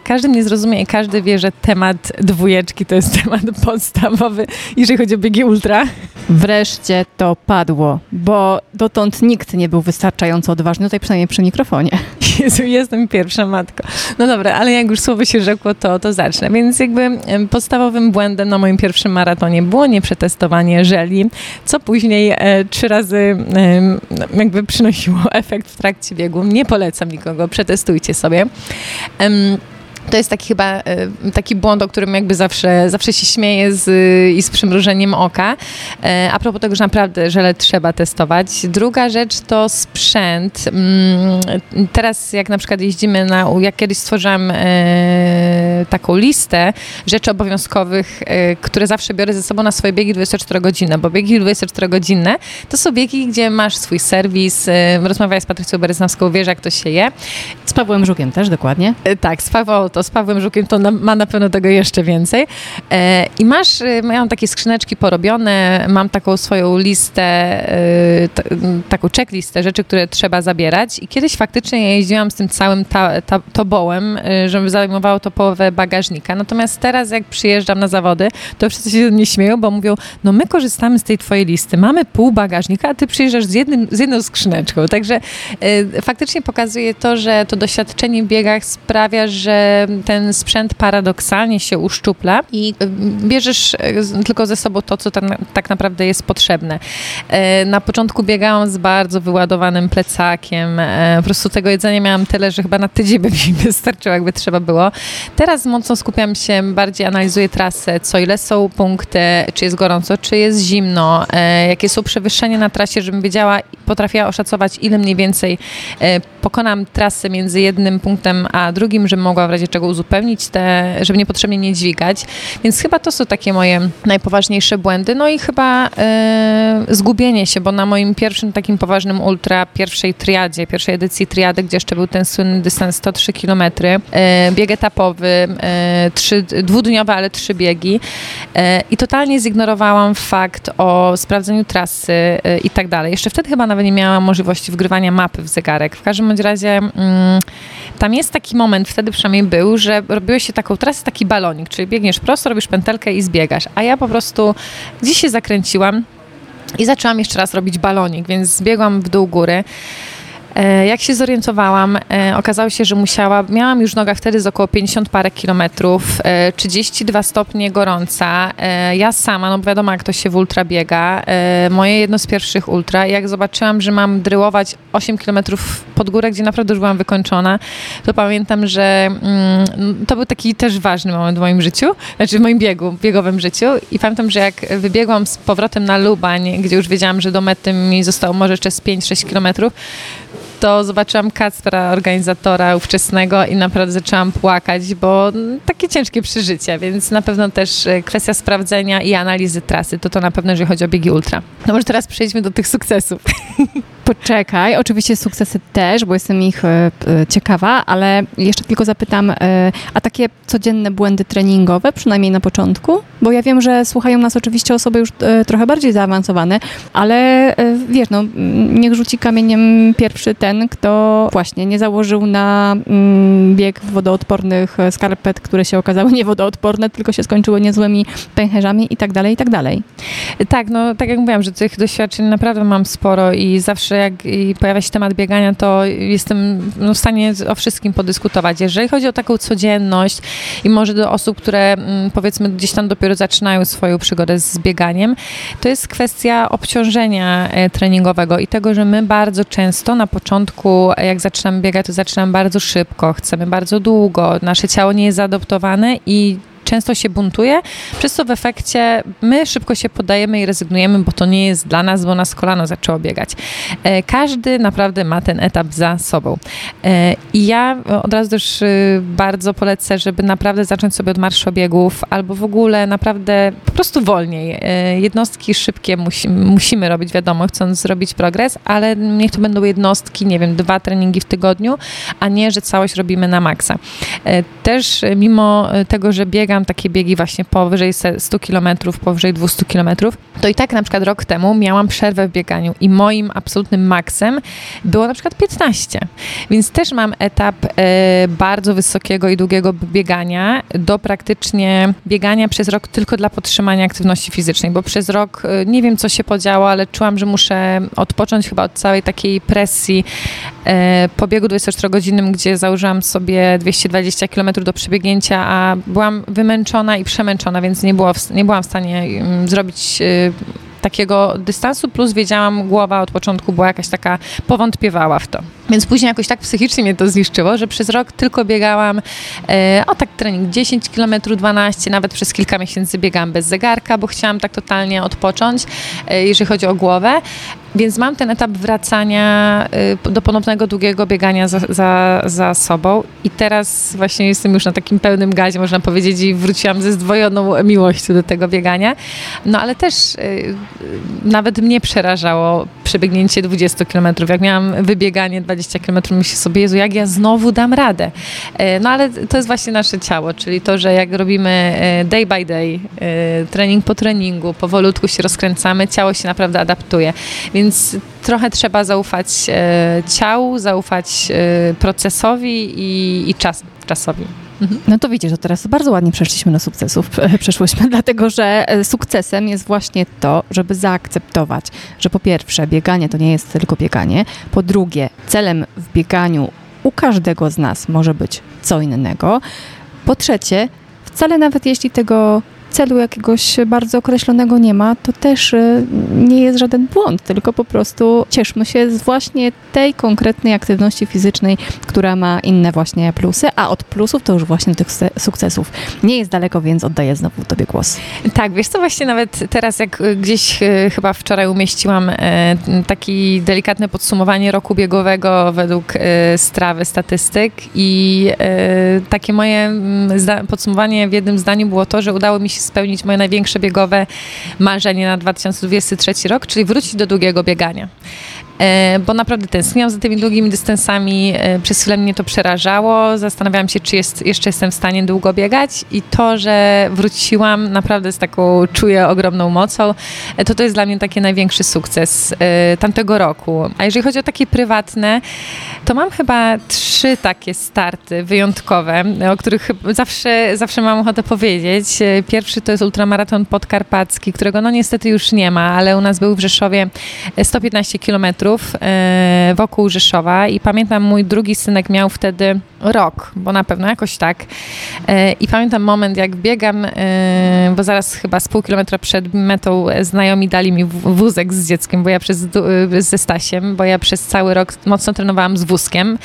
każdy mnie zrozumie i każdy wie, że temat dwójeczki to jest *laughs* temat podstawowy, jeżeli chodzi o biegi ultra. Wreszcie to padło, bo dotąd nikt nie był wystarczająco odważny, tutaj przynajmniej przy mikrofonie. Jezu, jestem pierwsza matko. No dobra, ale jak już słowo się rzekło, to, to zacznę. Więc jakby podstawowym błędem na moim pierwszym maratonie było nieprzetestowanie żeli, co później e, trzy razy e, jakby przynosiło *laughs* efekt w trakcie biegu. Nie polecam nikogo, przetestujcie sobie. To jest taki chyba e, taki błąd, o którym jakby zawsze, zawsze się śmieję z, i z przymrużeniem oka. E, a propos tego, że naprawdę żele trzeba testować. Druga rzecz to sprzęt. Mm, teraz jak na przykład jeździmy na, jak kiedyś stworzyłam e, taką listę rzeczy obowiązkowych, które zawsze biorę ze sobą na swoje biegi 24 godziny, bo biegi 24 godzinne to są biegi, gdzie masz swój serwis, rozmawiaj z Patrycją Bereznowską, wiesz jak to się je. Z Pawłem Żukiem też dokładnie. Tak, z Pawłem to z Pawłem Żukiem to na, ma na pewno tego jeszcze więcej. E, I masz, e, mają takie skrzyneczki porobione, mam taką swoją listę, e, t, taką checklistę rzeczy, które trzeba zabierać i kiedyś faktycznie jeździłam z tym całym ta, ta, tobołem, e, żeby zajmowało to połowę bagażnika. Natomiast teraz jak przyjeżdżam na zawody, to wszyscy się nie śmieją, bo mówią, no my korzystamy z tej twojej listy, mamy pół bagażnika, a ty przyjeżdżasz z, jednym, z jedną skrzyneczką. Także e, faktycznie pokazuje to, że to doświadczenie w biegach sprawia, że ten sprzęt paradoksalnie się uszczupla i bierzesz y, tylko ze sobą to, co tam, tak naprawdę jest potrzebne. E, na początku biegałam z bardzo wyładowanym plecakiem. E, po prostu tego jedzenia miałam tyle, że chyba na tydzień by mi *laughs* wystarczyło, jakby trzeba było. Teraz mocno skupiam się, bardziej analizuję trasę, co ile są punkty, czy jest gorąco, czy jest zimno, e, jakie są przewyższenia na trasie, żebym wiedziała, potrafiła oszacować, ile mniej więcej pokonam trasę między jednym punktem a drugim, żebym mogła w razie czego uzupełnić te, żeby niepotrzebnie nie dźwigać. Więc chyba to są takie moje najpoważniejsze błędy. No i chyba e, zgubienie się, bo na moim pierwszym takim poważnym ultra, pierwszej triadzie, pierwszej edycji triady, gdzie jeszcze był ten słynny dystans 103 km, e, bieg etapowy, e, trzy, dwudniowe, ale trzy biegi e, i totalnie zignorowałam fakt o sprawdzeniu trasy i tak dalej. Jeszcze wtedy chyba nawet nie miałam możliwości wgrywania mapy w zegarek. W każdym bądź razie mm, tam jest taki moment, wtedy przynajmniej był, że robiłeś się taką trasę, taki balonik, czyli biegniesz prosto, robisz pętelkę i zbiegasz. A ja po prostu gdzieś się zakręciłam i zaczęłam jeszcze raz robić balonik, więc zbiegłam w dół góry. E, jak się zorientowałam, e, okazało się, że musiała, miałam już w nogach wtedy z około 50 parę kilometrów, 32 e, stopnie gorąca, ja sama, no wiadomo jak to się w ultra biega, moje jedno z pierwszych ultra, jak zobaczyłam, że mam dryłować 8 kilometrów pod górę, gdzie naprawdę już byłam wykończona, to pamiętam, że mm, to był taki też ważny moment w moim życiu, znaczy w moim biegu, biegowym życiu. I pamiętam, że jak wybiegłam z powrotem na Lubań, gdzie już wiedziałam, że do mety mi zostało może jeszcze z 5-6 kilometrów, to zobaczyłam Kacpra, organizatora ówczesnego i naprawdę zaczęłam płakać, bo takie ciężkie przeżycie, więc na pewno też e, kwestia sprawdzenia i analizy trasy, to to na pewno, jeżeli chodzi o biegi ultra. No może teraz przejdźmy do tych sukcesów. *laughs* Poczekaj, oczywiście sukcesy też, bo jestem ich e, ciekawa, ale jeszcze tylko zapytam, e, a takie codzienne błędy treningowe, przynajmniej na początku? Bo ja wiem, że słuchają nas oczywiście osoby już e, trochę bardziej zaawansowane, ale wiesz, no, niech rzuci kamieniem pierwszy ten, kto właśnie nie założył na mm, bieg wodoodpornych skarpet, które się okazały *laughs* niewodoodporne, tylko się skończyły niezłymi pęcherzami i tak dalej, i tak dalej. Tak, no tak jak mówiłam, że tych doświadczeń naprawdę mam sporo i zawsze jak pojawia się temat biegania, to jestem no, w stanie o wszystkim podyskutować. Jeżeli chodzi o taką codzienność i może do osób, które mm, powiedzmy gdzieś tam dopiero zaczynają swoją przygodę z bieganiem, to jest kwestia obciążenia e, treningowego i tego, że my bardzo często na początku, jak zaczynamy biegać, to zaczynamy bardzo szybko, chcemy bardzo długo, nasze ciało nie jest zaadoptowane i często się buntuje, przez co w efekcie my szybko się podajemy i rezygnujemy, bo to nie jest dla nas, bo nas kolano zaczęło biegać. E, każdy naprawdę ma ten etap za sobą. E, I ja od razu też y, bardzo polecę, żeby naprawdę zacząć sobie od marszobiegów albo w ogóle naprawdę po prostu wolniej. E, jednostki szybkie musi, musimy robić, wiadomo, chcąc zrobić progres, ale niech to będą jednostki, nie wiem, dwa treningi w tygodniu, a nie, że całość robimy na maksa. Też mimo tego, że biegam takie biegi właśnie powyżej 100 km, powyżej 200 km, to i tak na przykład rok temu miałam przerwę w bieganiu i moim absolutnym maksem było na przykład 15. Więc też mam etap e, bardzo wysokiego i długiego biegania do praktycznie biegania przez rok tylko dla podtrzymania aktywności fizycznej, bo przez rok e, nie wiem co się podziało, ale czułam, że muszę odpocząć chyba od całej takiej presji e, po biegu 24-godzinnym, gdzie założyłam sobie 220 km do przebiegnięcia, a byłam wymęczona i przemęczona, więc nie, było w, nie byłam w stanie mm, zrobić y, takiego dystansu, plus wiedziałam, głowa od początku była jakaś taka, powątpiewała w to. Więc później jakoś tak psychicznie mnie to zniszczyło, że przez rok tylko biegałam, e, o tak trening 10 km, 12, nawet przez kilka miesięcy biegałam bez zegarka, bo chciałam tak totalnie odpocząć, e, jeżeli chodzi o głowę. Więc mam ten etap wracania y, do ponownego długiego biegania za, za, za, sobą i teraz właśnie jestem już na takim pełnym gazie, można powiedzieć, i wróciłam ze zdwojoną miłością do tego biegania. No ale też y, nawet mnie przerażało przebiegnięcie 20 km. Jak miałam wybieganie 20 km, myślę sobie, Jezu, jak ja znowu dam radę. No ale to jest właśnie nasze ciało, czyli to, że jak robimy day by day, trening po treningu, powolutku się rozkręcamy, ciało się naprawdę adaptuje. Więc trochę trzeba zaufać ciału, zaufać procesowi i, i czas, czasowi. Mhm. No to widzisz, że teraz bardzo ładnie przeszliśmy do sukcesów, *laughs* przeszłyśmy, *laughs* dlatego że e, sukcesem jest właśnie to, żeby zaakceptować, że po pierwsze bieganie to nie jest tylko bieganie, po drugie celem w bieganiu u każdego z nas może być co innego, po trzecie wcale nawet jeśli tego celu jakiegoś bardzo określonego nie ma, to też y, nie jest żaden błąd, tylko po prostu cieszmy się z właśnie tej konkretnej aktywności fizycznej, która ma inne właśnie plusy, a od plusów to już właśnie tych sukcesów. Nie jest daleko, więc oddaję znowu Tobie głos. Tak, wiesz co, właśnie nawet teraz jak gdzieś chyba wczoraj umieściłam taki delikatne podsumowanie roku biegowego według strawy statystyk i takie moje mm, podsumowanie w jednym zdaniu było to, że udało mi się spełnić moje największe biegowe marzenie na 2023 rok, czyli wrócić do długiego biegania. E, bo naprawdę tęskniłam za tymi długimi dystansami. E, przez chwilę mnie to przerażało. Zastanawiałam się, czy jest, jeszcze jestem w stanie długo biegać i to, że wróciłam naprawdę z taką, czuję ogromną mocą, e, to to jest dla mnie taki największy sukces tamtego roku. A jeżeli chodzi o takie prywatne, to mam chyba trzy takie starty wyjątkowe, o których zawsze, zawsze mam ochotę powiedzieć. Pierwszy to jest ultramaraton podkarpacki, którego no niestety już nie ma, ale u nas był w Rzeszowie 115 kilometrów E, wokół Rzeszowa. I pamiętam mój drugi synek miał wtedy rok, bo na pewno jakoś tak. E, I pamiętam moment, jak biegam, e, bo zaraz chyba z pół kilometra przed metą znajomi dali mi wózek z dzieckiem, bo ja przez, ze Stasiem, bo ja przez cały rok mocno trenowałam z wózkiem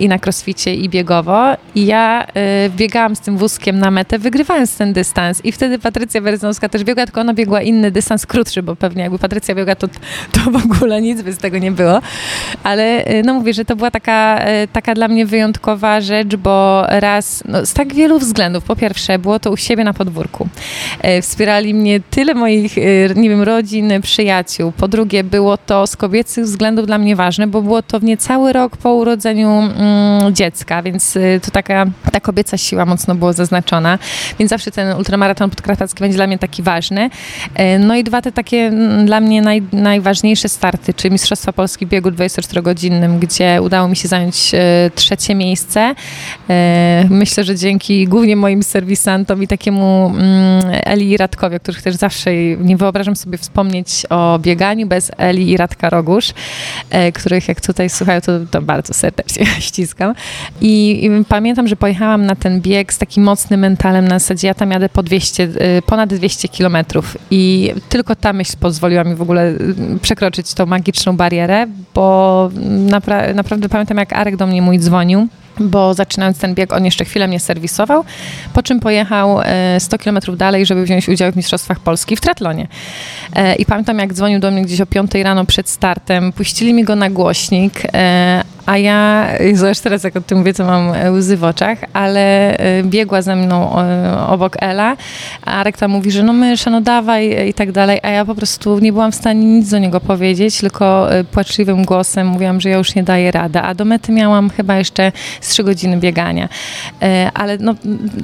i na crossficie i biegowo. I ja biegałam z tym wózkiem na metę, wygrywając ten dystans. I wtedy Patrycja Berezowska też biegła, tylko ona biegła inny dystans krótszy, bo pewnie jakby Patrycja biegła, to, to w ogóle nic z tego nie było. Ale y, no mówię, że to była taka, y, taka dla mnie wyjątkowa rzecz, bo raz, no, z tak wielu względów. Po pierwsze, było to u siebie na podwórku. Y, wspierali mnie tyle moich, nie wiem, rodzin, przyjaciół. Po drugie, było to z kobiecych względów dla mnie ważne, bo było to w niecały rok po urodzeniu mm, dziecka, więc to taka ta kobieca siła mocno była zaznaczona, więc zawsze ten ultramaraton podkarpacki będzie dla mnie taki ważny. No i dwa te takie mm, dla mnie naj, najważniejsze starty, czyli Mistrzostwa Mistrzostwa Polski biegu 24-godzinnym, gdzie udało mi się zająć e, trzecie miejsce. E, myślę, że dzięki głównie moim serwisantom i takiemu mm, Eli Radkowi, o których też zawsze nie wyobrażam sobie wspomnieć o bieganiu bez Eli i Radka Rogusz, e, których jak tutaj słuchają, to, to bardzo serdecznie *laughs* ściskam. I, I, pamiętam, że pojechałam na ten bieg z takim mocnym mentalem na zasadzie, ja tam jadę po 200, ponad 200 kilometrów i tylko ta myśl pozwoliła mi w ogóle przekroczyć tą magiczną barierę barierę, bo napra naprawdę pamiętam, jak Arek do mnie mój dzwonił bo zaczynając ten bieg, on jeszcze chwilę mnie serwisował, po czym pojechał 100 e, km dalej, żeby wziąć udział w Mistrzostwach Polski w tratlonie. E, I pamiętam, jak dzwonił do mnie gdzieś o 5 rano przed startem, puścili mi go na głośnik, e, a ja, zobacz teraz jak o tym mówię, to mam łzy w oczach, ale biegła ze mną obok Ela, a Rekta mówi, że no mysz, no dawaj i tak dalej, a ja po prostu nie byłam w stanie nic do niego powiedzieć, tylko płaczliwym głosem mówiłam, że ja już nie daję rady, a do mety miałam chyba jeszcze 3 godziny biegania. E, ale no,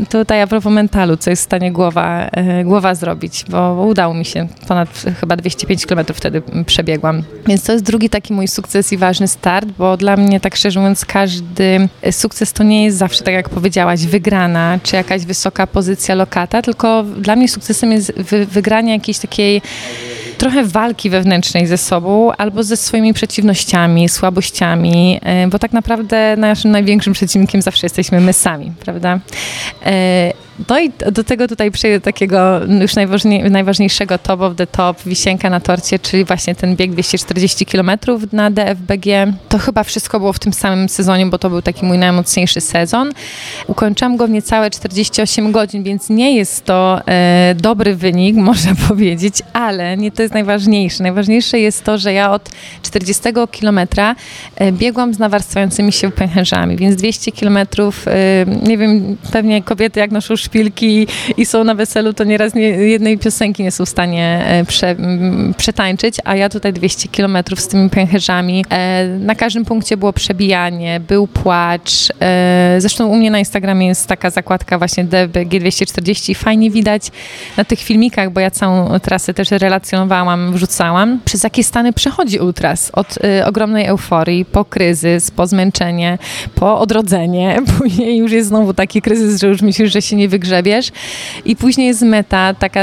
tutaj a propos mentalu, co jest w stanie głowa, e, głowa zrobić, bo udało mi się, ponad chyba 205 km wtedy przebiegłam. Więc to jest drugi taki mój sukces i ważny start, bo dla mnie tak szczerze mówiąc każdy sukces to nie jest zawsze, tak jak powiedziałaś, wygrana, czy jakaś wysoka pozycja lokata, tylko dla mnie sukcesem jest wygranie jakiejś takiej trochę walki wewnętrznej ze sobą albo ze swoimi przeciwnościami, słabościami, e, bo tak naprawdę naszym największym przeciwnikiem zawsze jesteśmy my sami, prawda? No i do tego tutaj przejdę takiego już najważniej, najważniejszego top of the top, wisienka na torcie, czyli właśnie ten bieg 240 km na DFBG. To chyba wszystko było w tym samym sezonie, bo to był taki mój najmocniejszy sezon. Ukończyłam go w niecałe 48 godzin, więc nie jest to e, dobry wynik, *laughs* można powiedzieć, ale nie to jest najważniejsze. Najważniejsze jest to, że ja od 40 kilometra e, biegłam z nawarstwiającymi się pęcherzami, więc 200 kilometrów, e, nie wiem, pewnie kobiety jak noszą szpilki i są na weselu, to nieraz nie, jednej piosenki nie są w stanie e, prze, przetańczyć, a ja tutaj 200 kilometrów z tymi pęcherzami. E, na każdym punkcie było przebijanie, był płacz. E, zresztą u mnie na Instagramie jest taka zakładka właśnie DBG240 fajnie widać na tych filmikach, bo ja całą trasę też relacjonowałam, wrzucałam. Przez jakie stany przechodzi ultras? Od ogromnej euforii, po kryzys, po zmęczenie, po odrodzenie, *laughs* później już jest znowu taki kryzys, że już myślisz, że się nie wygrzebiesz. I później jest meta, taka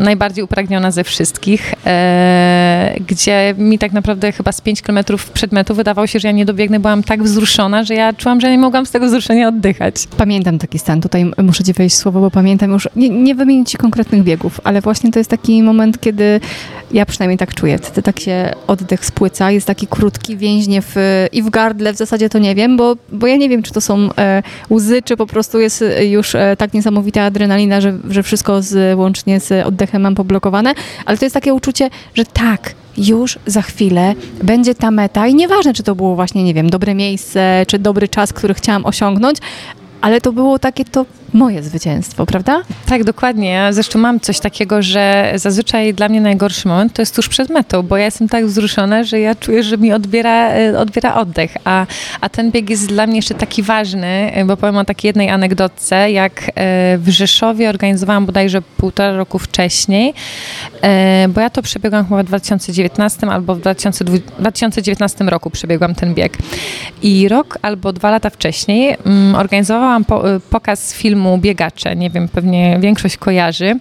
najbardziej upragniona ze wszystkich, e, gdzie mi tak naprawdę chyba z 5 kilometrów przed metą wydawało się, że ja nie dobiegnę, byłam tak wzruszona, że ja czułam, że nie mogłam z tego wzruszenia oddychać. Pamiętam taki stan, tutaj muszę ci wejść słowo, bo pamiętam już, nie, nie wymienić ci konkretnych biegów, ale właśnie to jest taki moment, kiedy ja przynajmniej tak czuję, wtedy tak się oddech spłyca, jest taki krótki, więźnie w, i w gardle, w zasadzie to nie wiem, bo, bo ja nie wiem, czy to są e, łzy, czy po prostu jest już e, tak niesamowita adrenalina, że, że wszystko z, łącznie z oddechem mam poblokowane, ale to jest takie uczucie, że tak, już za chwilę będzie ta meta. I nieważne, czy to było właśnie, nie wiem, dobre miejsce, czy dobry czas, który chciałam osiągnąć, ale to było takie to moje zwycięstwo, prawda? Tak, dokładnie. Ja zresztą mam coś takiego, że zazwyczaj dla mnie najgorszy moment to jest tuż przed metą, bo ja jestem tak wzruszona, że ja czuję, że mi odbiera, e, odbiera oddech, a, a ten bieg jest dla mnie jeszcze taki ważny, bo powiem o takiej jednej anegdotce, jak e, w Rzeszowie organizowałam bodajże półtora roku wcześniej, e, bo ja to przebiegłam chyba w 2019 albo w 2019 roku przebiegłam ten bieg. I rok albo dwa lata wcześniej mm, organizowałam pokaz filmu filmu Biegacze. Nie wiem, pewnie większość kojarzy.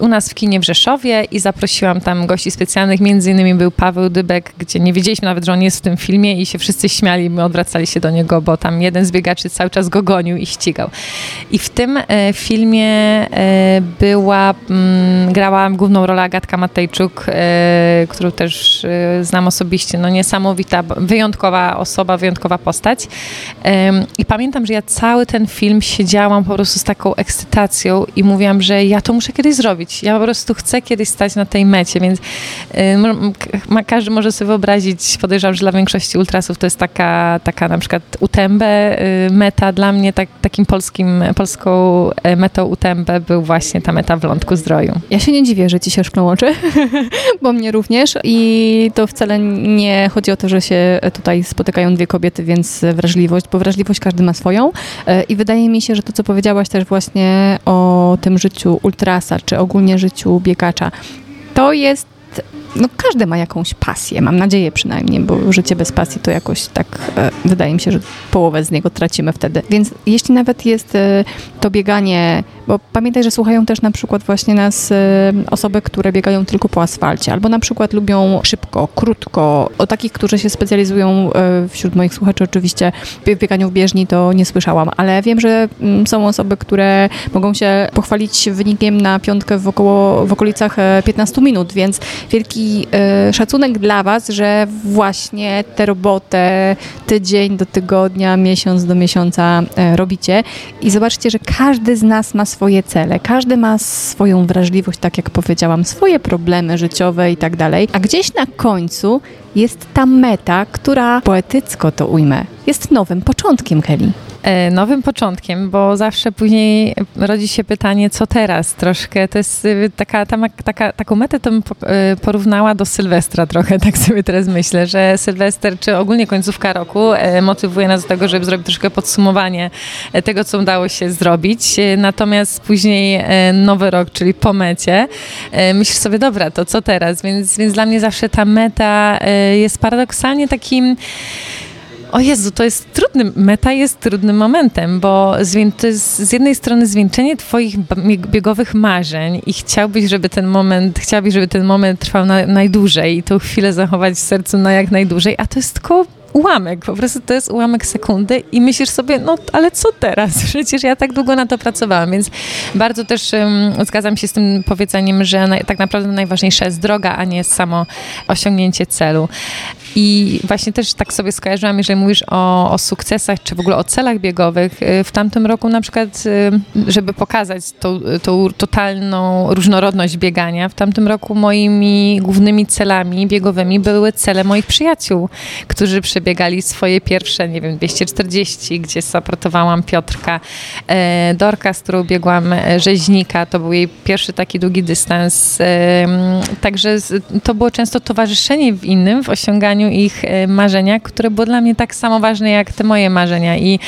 U nas w kinie w Rzeszowie i zaprosiłam tam gości specjalnych. Między innymi był Paweł Dybek, gdzie nie wiedzieliśmy nawet, że on jest w tym filmie i się wszyscy śmiali. My odwracali się do niego, bo tam jeden z biegaczy cały czas go gonił i ścigał. I w tym e, filmie e, była, mm, grała główną rolę Agatka Matejczuk, e, którą też znam osobiście. No niesamowita, wyjątkowa osoba, wyjątkowa postać. I pamiętam, że ja cały ten film siedziałam po prostu z taką ekscytacją i mówiłam, że ja to muszę kiedyś zrobić. Ja po prostu chcę kiedyś stać na tej mecie, więc y, każdy może sobie wyobrazić, podejrzewam, że dla większości ultrasów to jest taka, taka na przykład utębę y, meta. Dla mnie tak, takim polskim, polską y, metą utębę był właśnie ta meta w Lądku Zdroju. Ja się nie dziwię, że ci się szkną oczy, *laughs* bo mnie również i to wcale nie chodzi o to, że się tutaj spotykają dwie kobiety, więc wrażliwość, bo wrażliwość każdy ma swoją i wydaje mi się, że to, co powiedziałaś powiedziałaś też właśnie o tym życiu ultrasa, czy ogólnie życiu biegacza. To jest no każdy ma jakąś pasję, mam nadzieję przynajmniej, bo życie bez pasji to jakoś tak, e, wydaje mi się, że połowę z niego tracimy wtedy. Więc jeśli nawet jest e, to bieganie, bo pamiętaj, że słuchają też na przykład właśnie nas e, osoby, które biegają tylko po asfalcie, albo na przykład lubią szybko, krótko. O takich, którzy się specjalizują wśród moich słuchaczy oczywiście w bieganiu w bieżni to nie słyszałam, ale wiem, że mm, są osoby, które mogą się pochwalić wynikiem na piątkę w, około, w okolicach 15 minut, więc wielki y, szacunek dla Was, że właśnie tę robotę tydzień do tygodnia, miesiąc do miesiąca y, robicie. I zobaczcie, że każdy z nas ma swoje cele, każdy ma swoją wrażliwość, tak jak powiedziałam, swoje problemy życiowe i tak dalej. A gdzieś na końcu jest ta meta, która poetycko to ujmę, jest nowym początkiem Kelly. E, nowym początkiem, bo zawsze później rodzi się pytanie, co teraz troszkę. To jest y, taka, tam, taka taką metę to bym y, porównała do Sylwestra trochę, *laughs* tak sobie teraz myślę, że Sylwester, czy ogólnie końcówka roku e, motywuje nas do tego, żeby zrobić troszkę podsumowanie e, tego, co udało się zrobić. Natomiast później nowy rok, czyli po mecie, myślisz sobie, dobra, to co teraz? Więc, więc dla mnie zawsze ta meta jest paradoksalnie takim o Jezu, to jest trudny, meta jest trudnym momentem, bo to jest z jednej strony zwieńczenie twoich biegowych marzeń i chciałbyś, żeby ten moment, chciałbyś, żeby ten moment trwał na, najdłużej i tą chwilę zachować w sercu na jak najdłużej, a to jest tylko ułamek, po prostu to jest ułamek sekundy i myślisz sobie, no ale co teraz? *laughs* Przecież ja tak długo na to pracowałam, więc bardzo też um, zgadzam się z tym powiedzeniem, że na, tak naprawdę najważniejsza jest droga, a nie samo osiągnięcie celu. I właśnie też tak sobie skojarzyłam, jeżeli mówisz o, o sukcesach, czy w ogóle o celach biegowych. Y, w tamtym roku na przykład, y, żeby pokazać tą, tą totalną różnorodność biegania, w tamtym roku moimi głównymi celami biegowymi były cele moich przyjaciół, którzy przebiegali swoje pierwsze, nie wiem, 240, gdzie supportowałam Piotrka. E, Dorka, z którą biegłam e, rzeźnika, to był jej pierwszy taki długi dystans. Także to było często towarzyszenie w innym, w osiąganiu ich e, marzenia, które było dla mnie tak samo ważne jak te moje marzenia. I,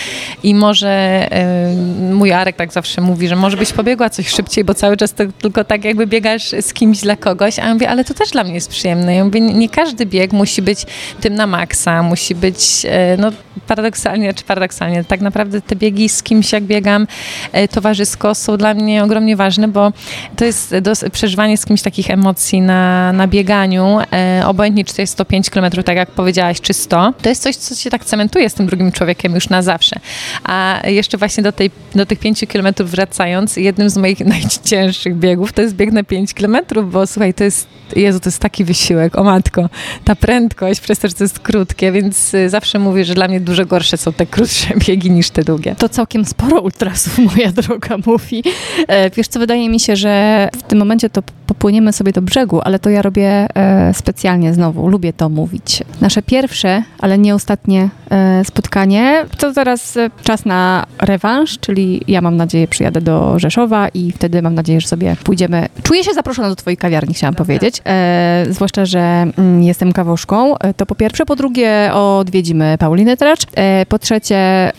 i może e, mój Arek tak zawsze mówi, że może byś pobiegła coś szybciej, bo cały czas to tylko tak jakby biegasz z kimś dla kogoś, a ja mówię, ale to też dla mnie jest przyjemne. Ja mówię, nie każdy bieg musi być tym na maksa, musi musi być, e, no paradoksalnie, czy paradoksalnie, tak naprawdę te biegi z kimś jak biegam e, towarzysko są dla mnie ogromnie ważne, bo to jest przeżywanie z kimś takich emocji na, na bieganiu, e, obojętnie czy to jest 105 km, tak jak powiedziałaś, czy 100, to jest coś, co się tak cementuje z tym drugim człowiekiem już na zawsze. A jeszcze właśnie do, tej, do tych 5 km wracając, jednym z moich *laughs* najcięższych biegów to jest bieg na 5 km, bo słuchaj, to jest, Jezu, to jest taki wysiłek, o matko, ta prędkość, przez to, że to jest krótkie, więc y, zawsze mówię, że dla mnie dużo gorsze są te krótsze *laughs* biegi niż te długie. To całkiem sporo ultrasów, *laughs* moja droga mówi. E, Wiesz co, wydaje mi się, że w tym momencie to popłyniemy sobie do brzegu, ale to ja robię e, specjalnie znowu, lubię to mówić. Nasze pierwsze, ale nie ostatnie e, spotkanie, to teraz e, czas na rewanż, czyli ja mam nadzieję przyjadę do Rzeszowa i wtedy mam nadzieję, że sobie pójdziemy. Czuję się zaproszona do twojej kawiarni, chciałam powiedzieć. E, zwłaszcza, że mm, jestem kawoszką. To po pierwsze. Po drugie odwiedzimy Paulinę Tracz. E, po trzecie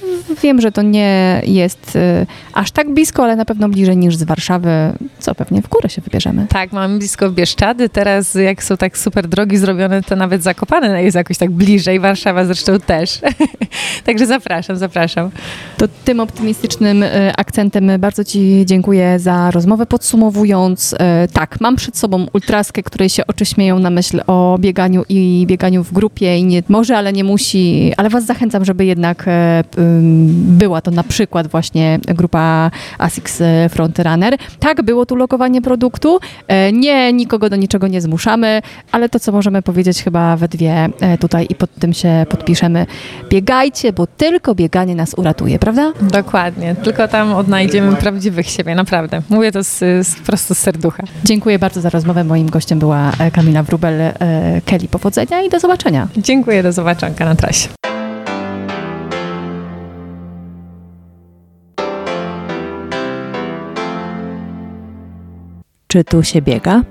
wiem, że to nie jest e, aż tak blisko, ale na pewno bliżej niż z Warszawy, co pewnie w górę się wybierzemy. Tak, mamy blisko Bieszczady. Teraz jak są tak super drogi zrobione, to nawet Zakopane jest jakoś tak bliżej. Warszawa zresztą też. *laughs* Także zapraszam, zapraszam. To tym optymistycznym e, akcentem bardzo Ci dziękuję za rozmowę. Podsumowując, tak, mam przed sobą ultraskę, której się oczy śmieją na myśl o bieganiu i bieganiu w grupie i nie może, ale nie musi, ale Was zachęcam, żeby jednak e, była to na przykład właśnie grupa ASICS Frontrunner. Tak, było tu lokowanie produktu. E, Nie, nikogo do niczego nie zmuszamy, ale to, co możemy powiedzieć chyba we dwie e, tutaj i pod tym się podpiszemy. Biegajcie, bo tylko bieganie nas uratuje, prawda? Dokładnie. Tylko tam odnajdziemy prawdziwych siebie, naprawdę. Mówię to z, z, prosto z serducha. Dziękuję bardzo za rozmowę. Moim gościem była e, Kamila Wrubel. E, Kelly, powodzenia i do zobaczenia. Dziękuję, do zobaczonka na trasie. Czy tu się biega?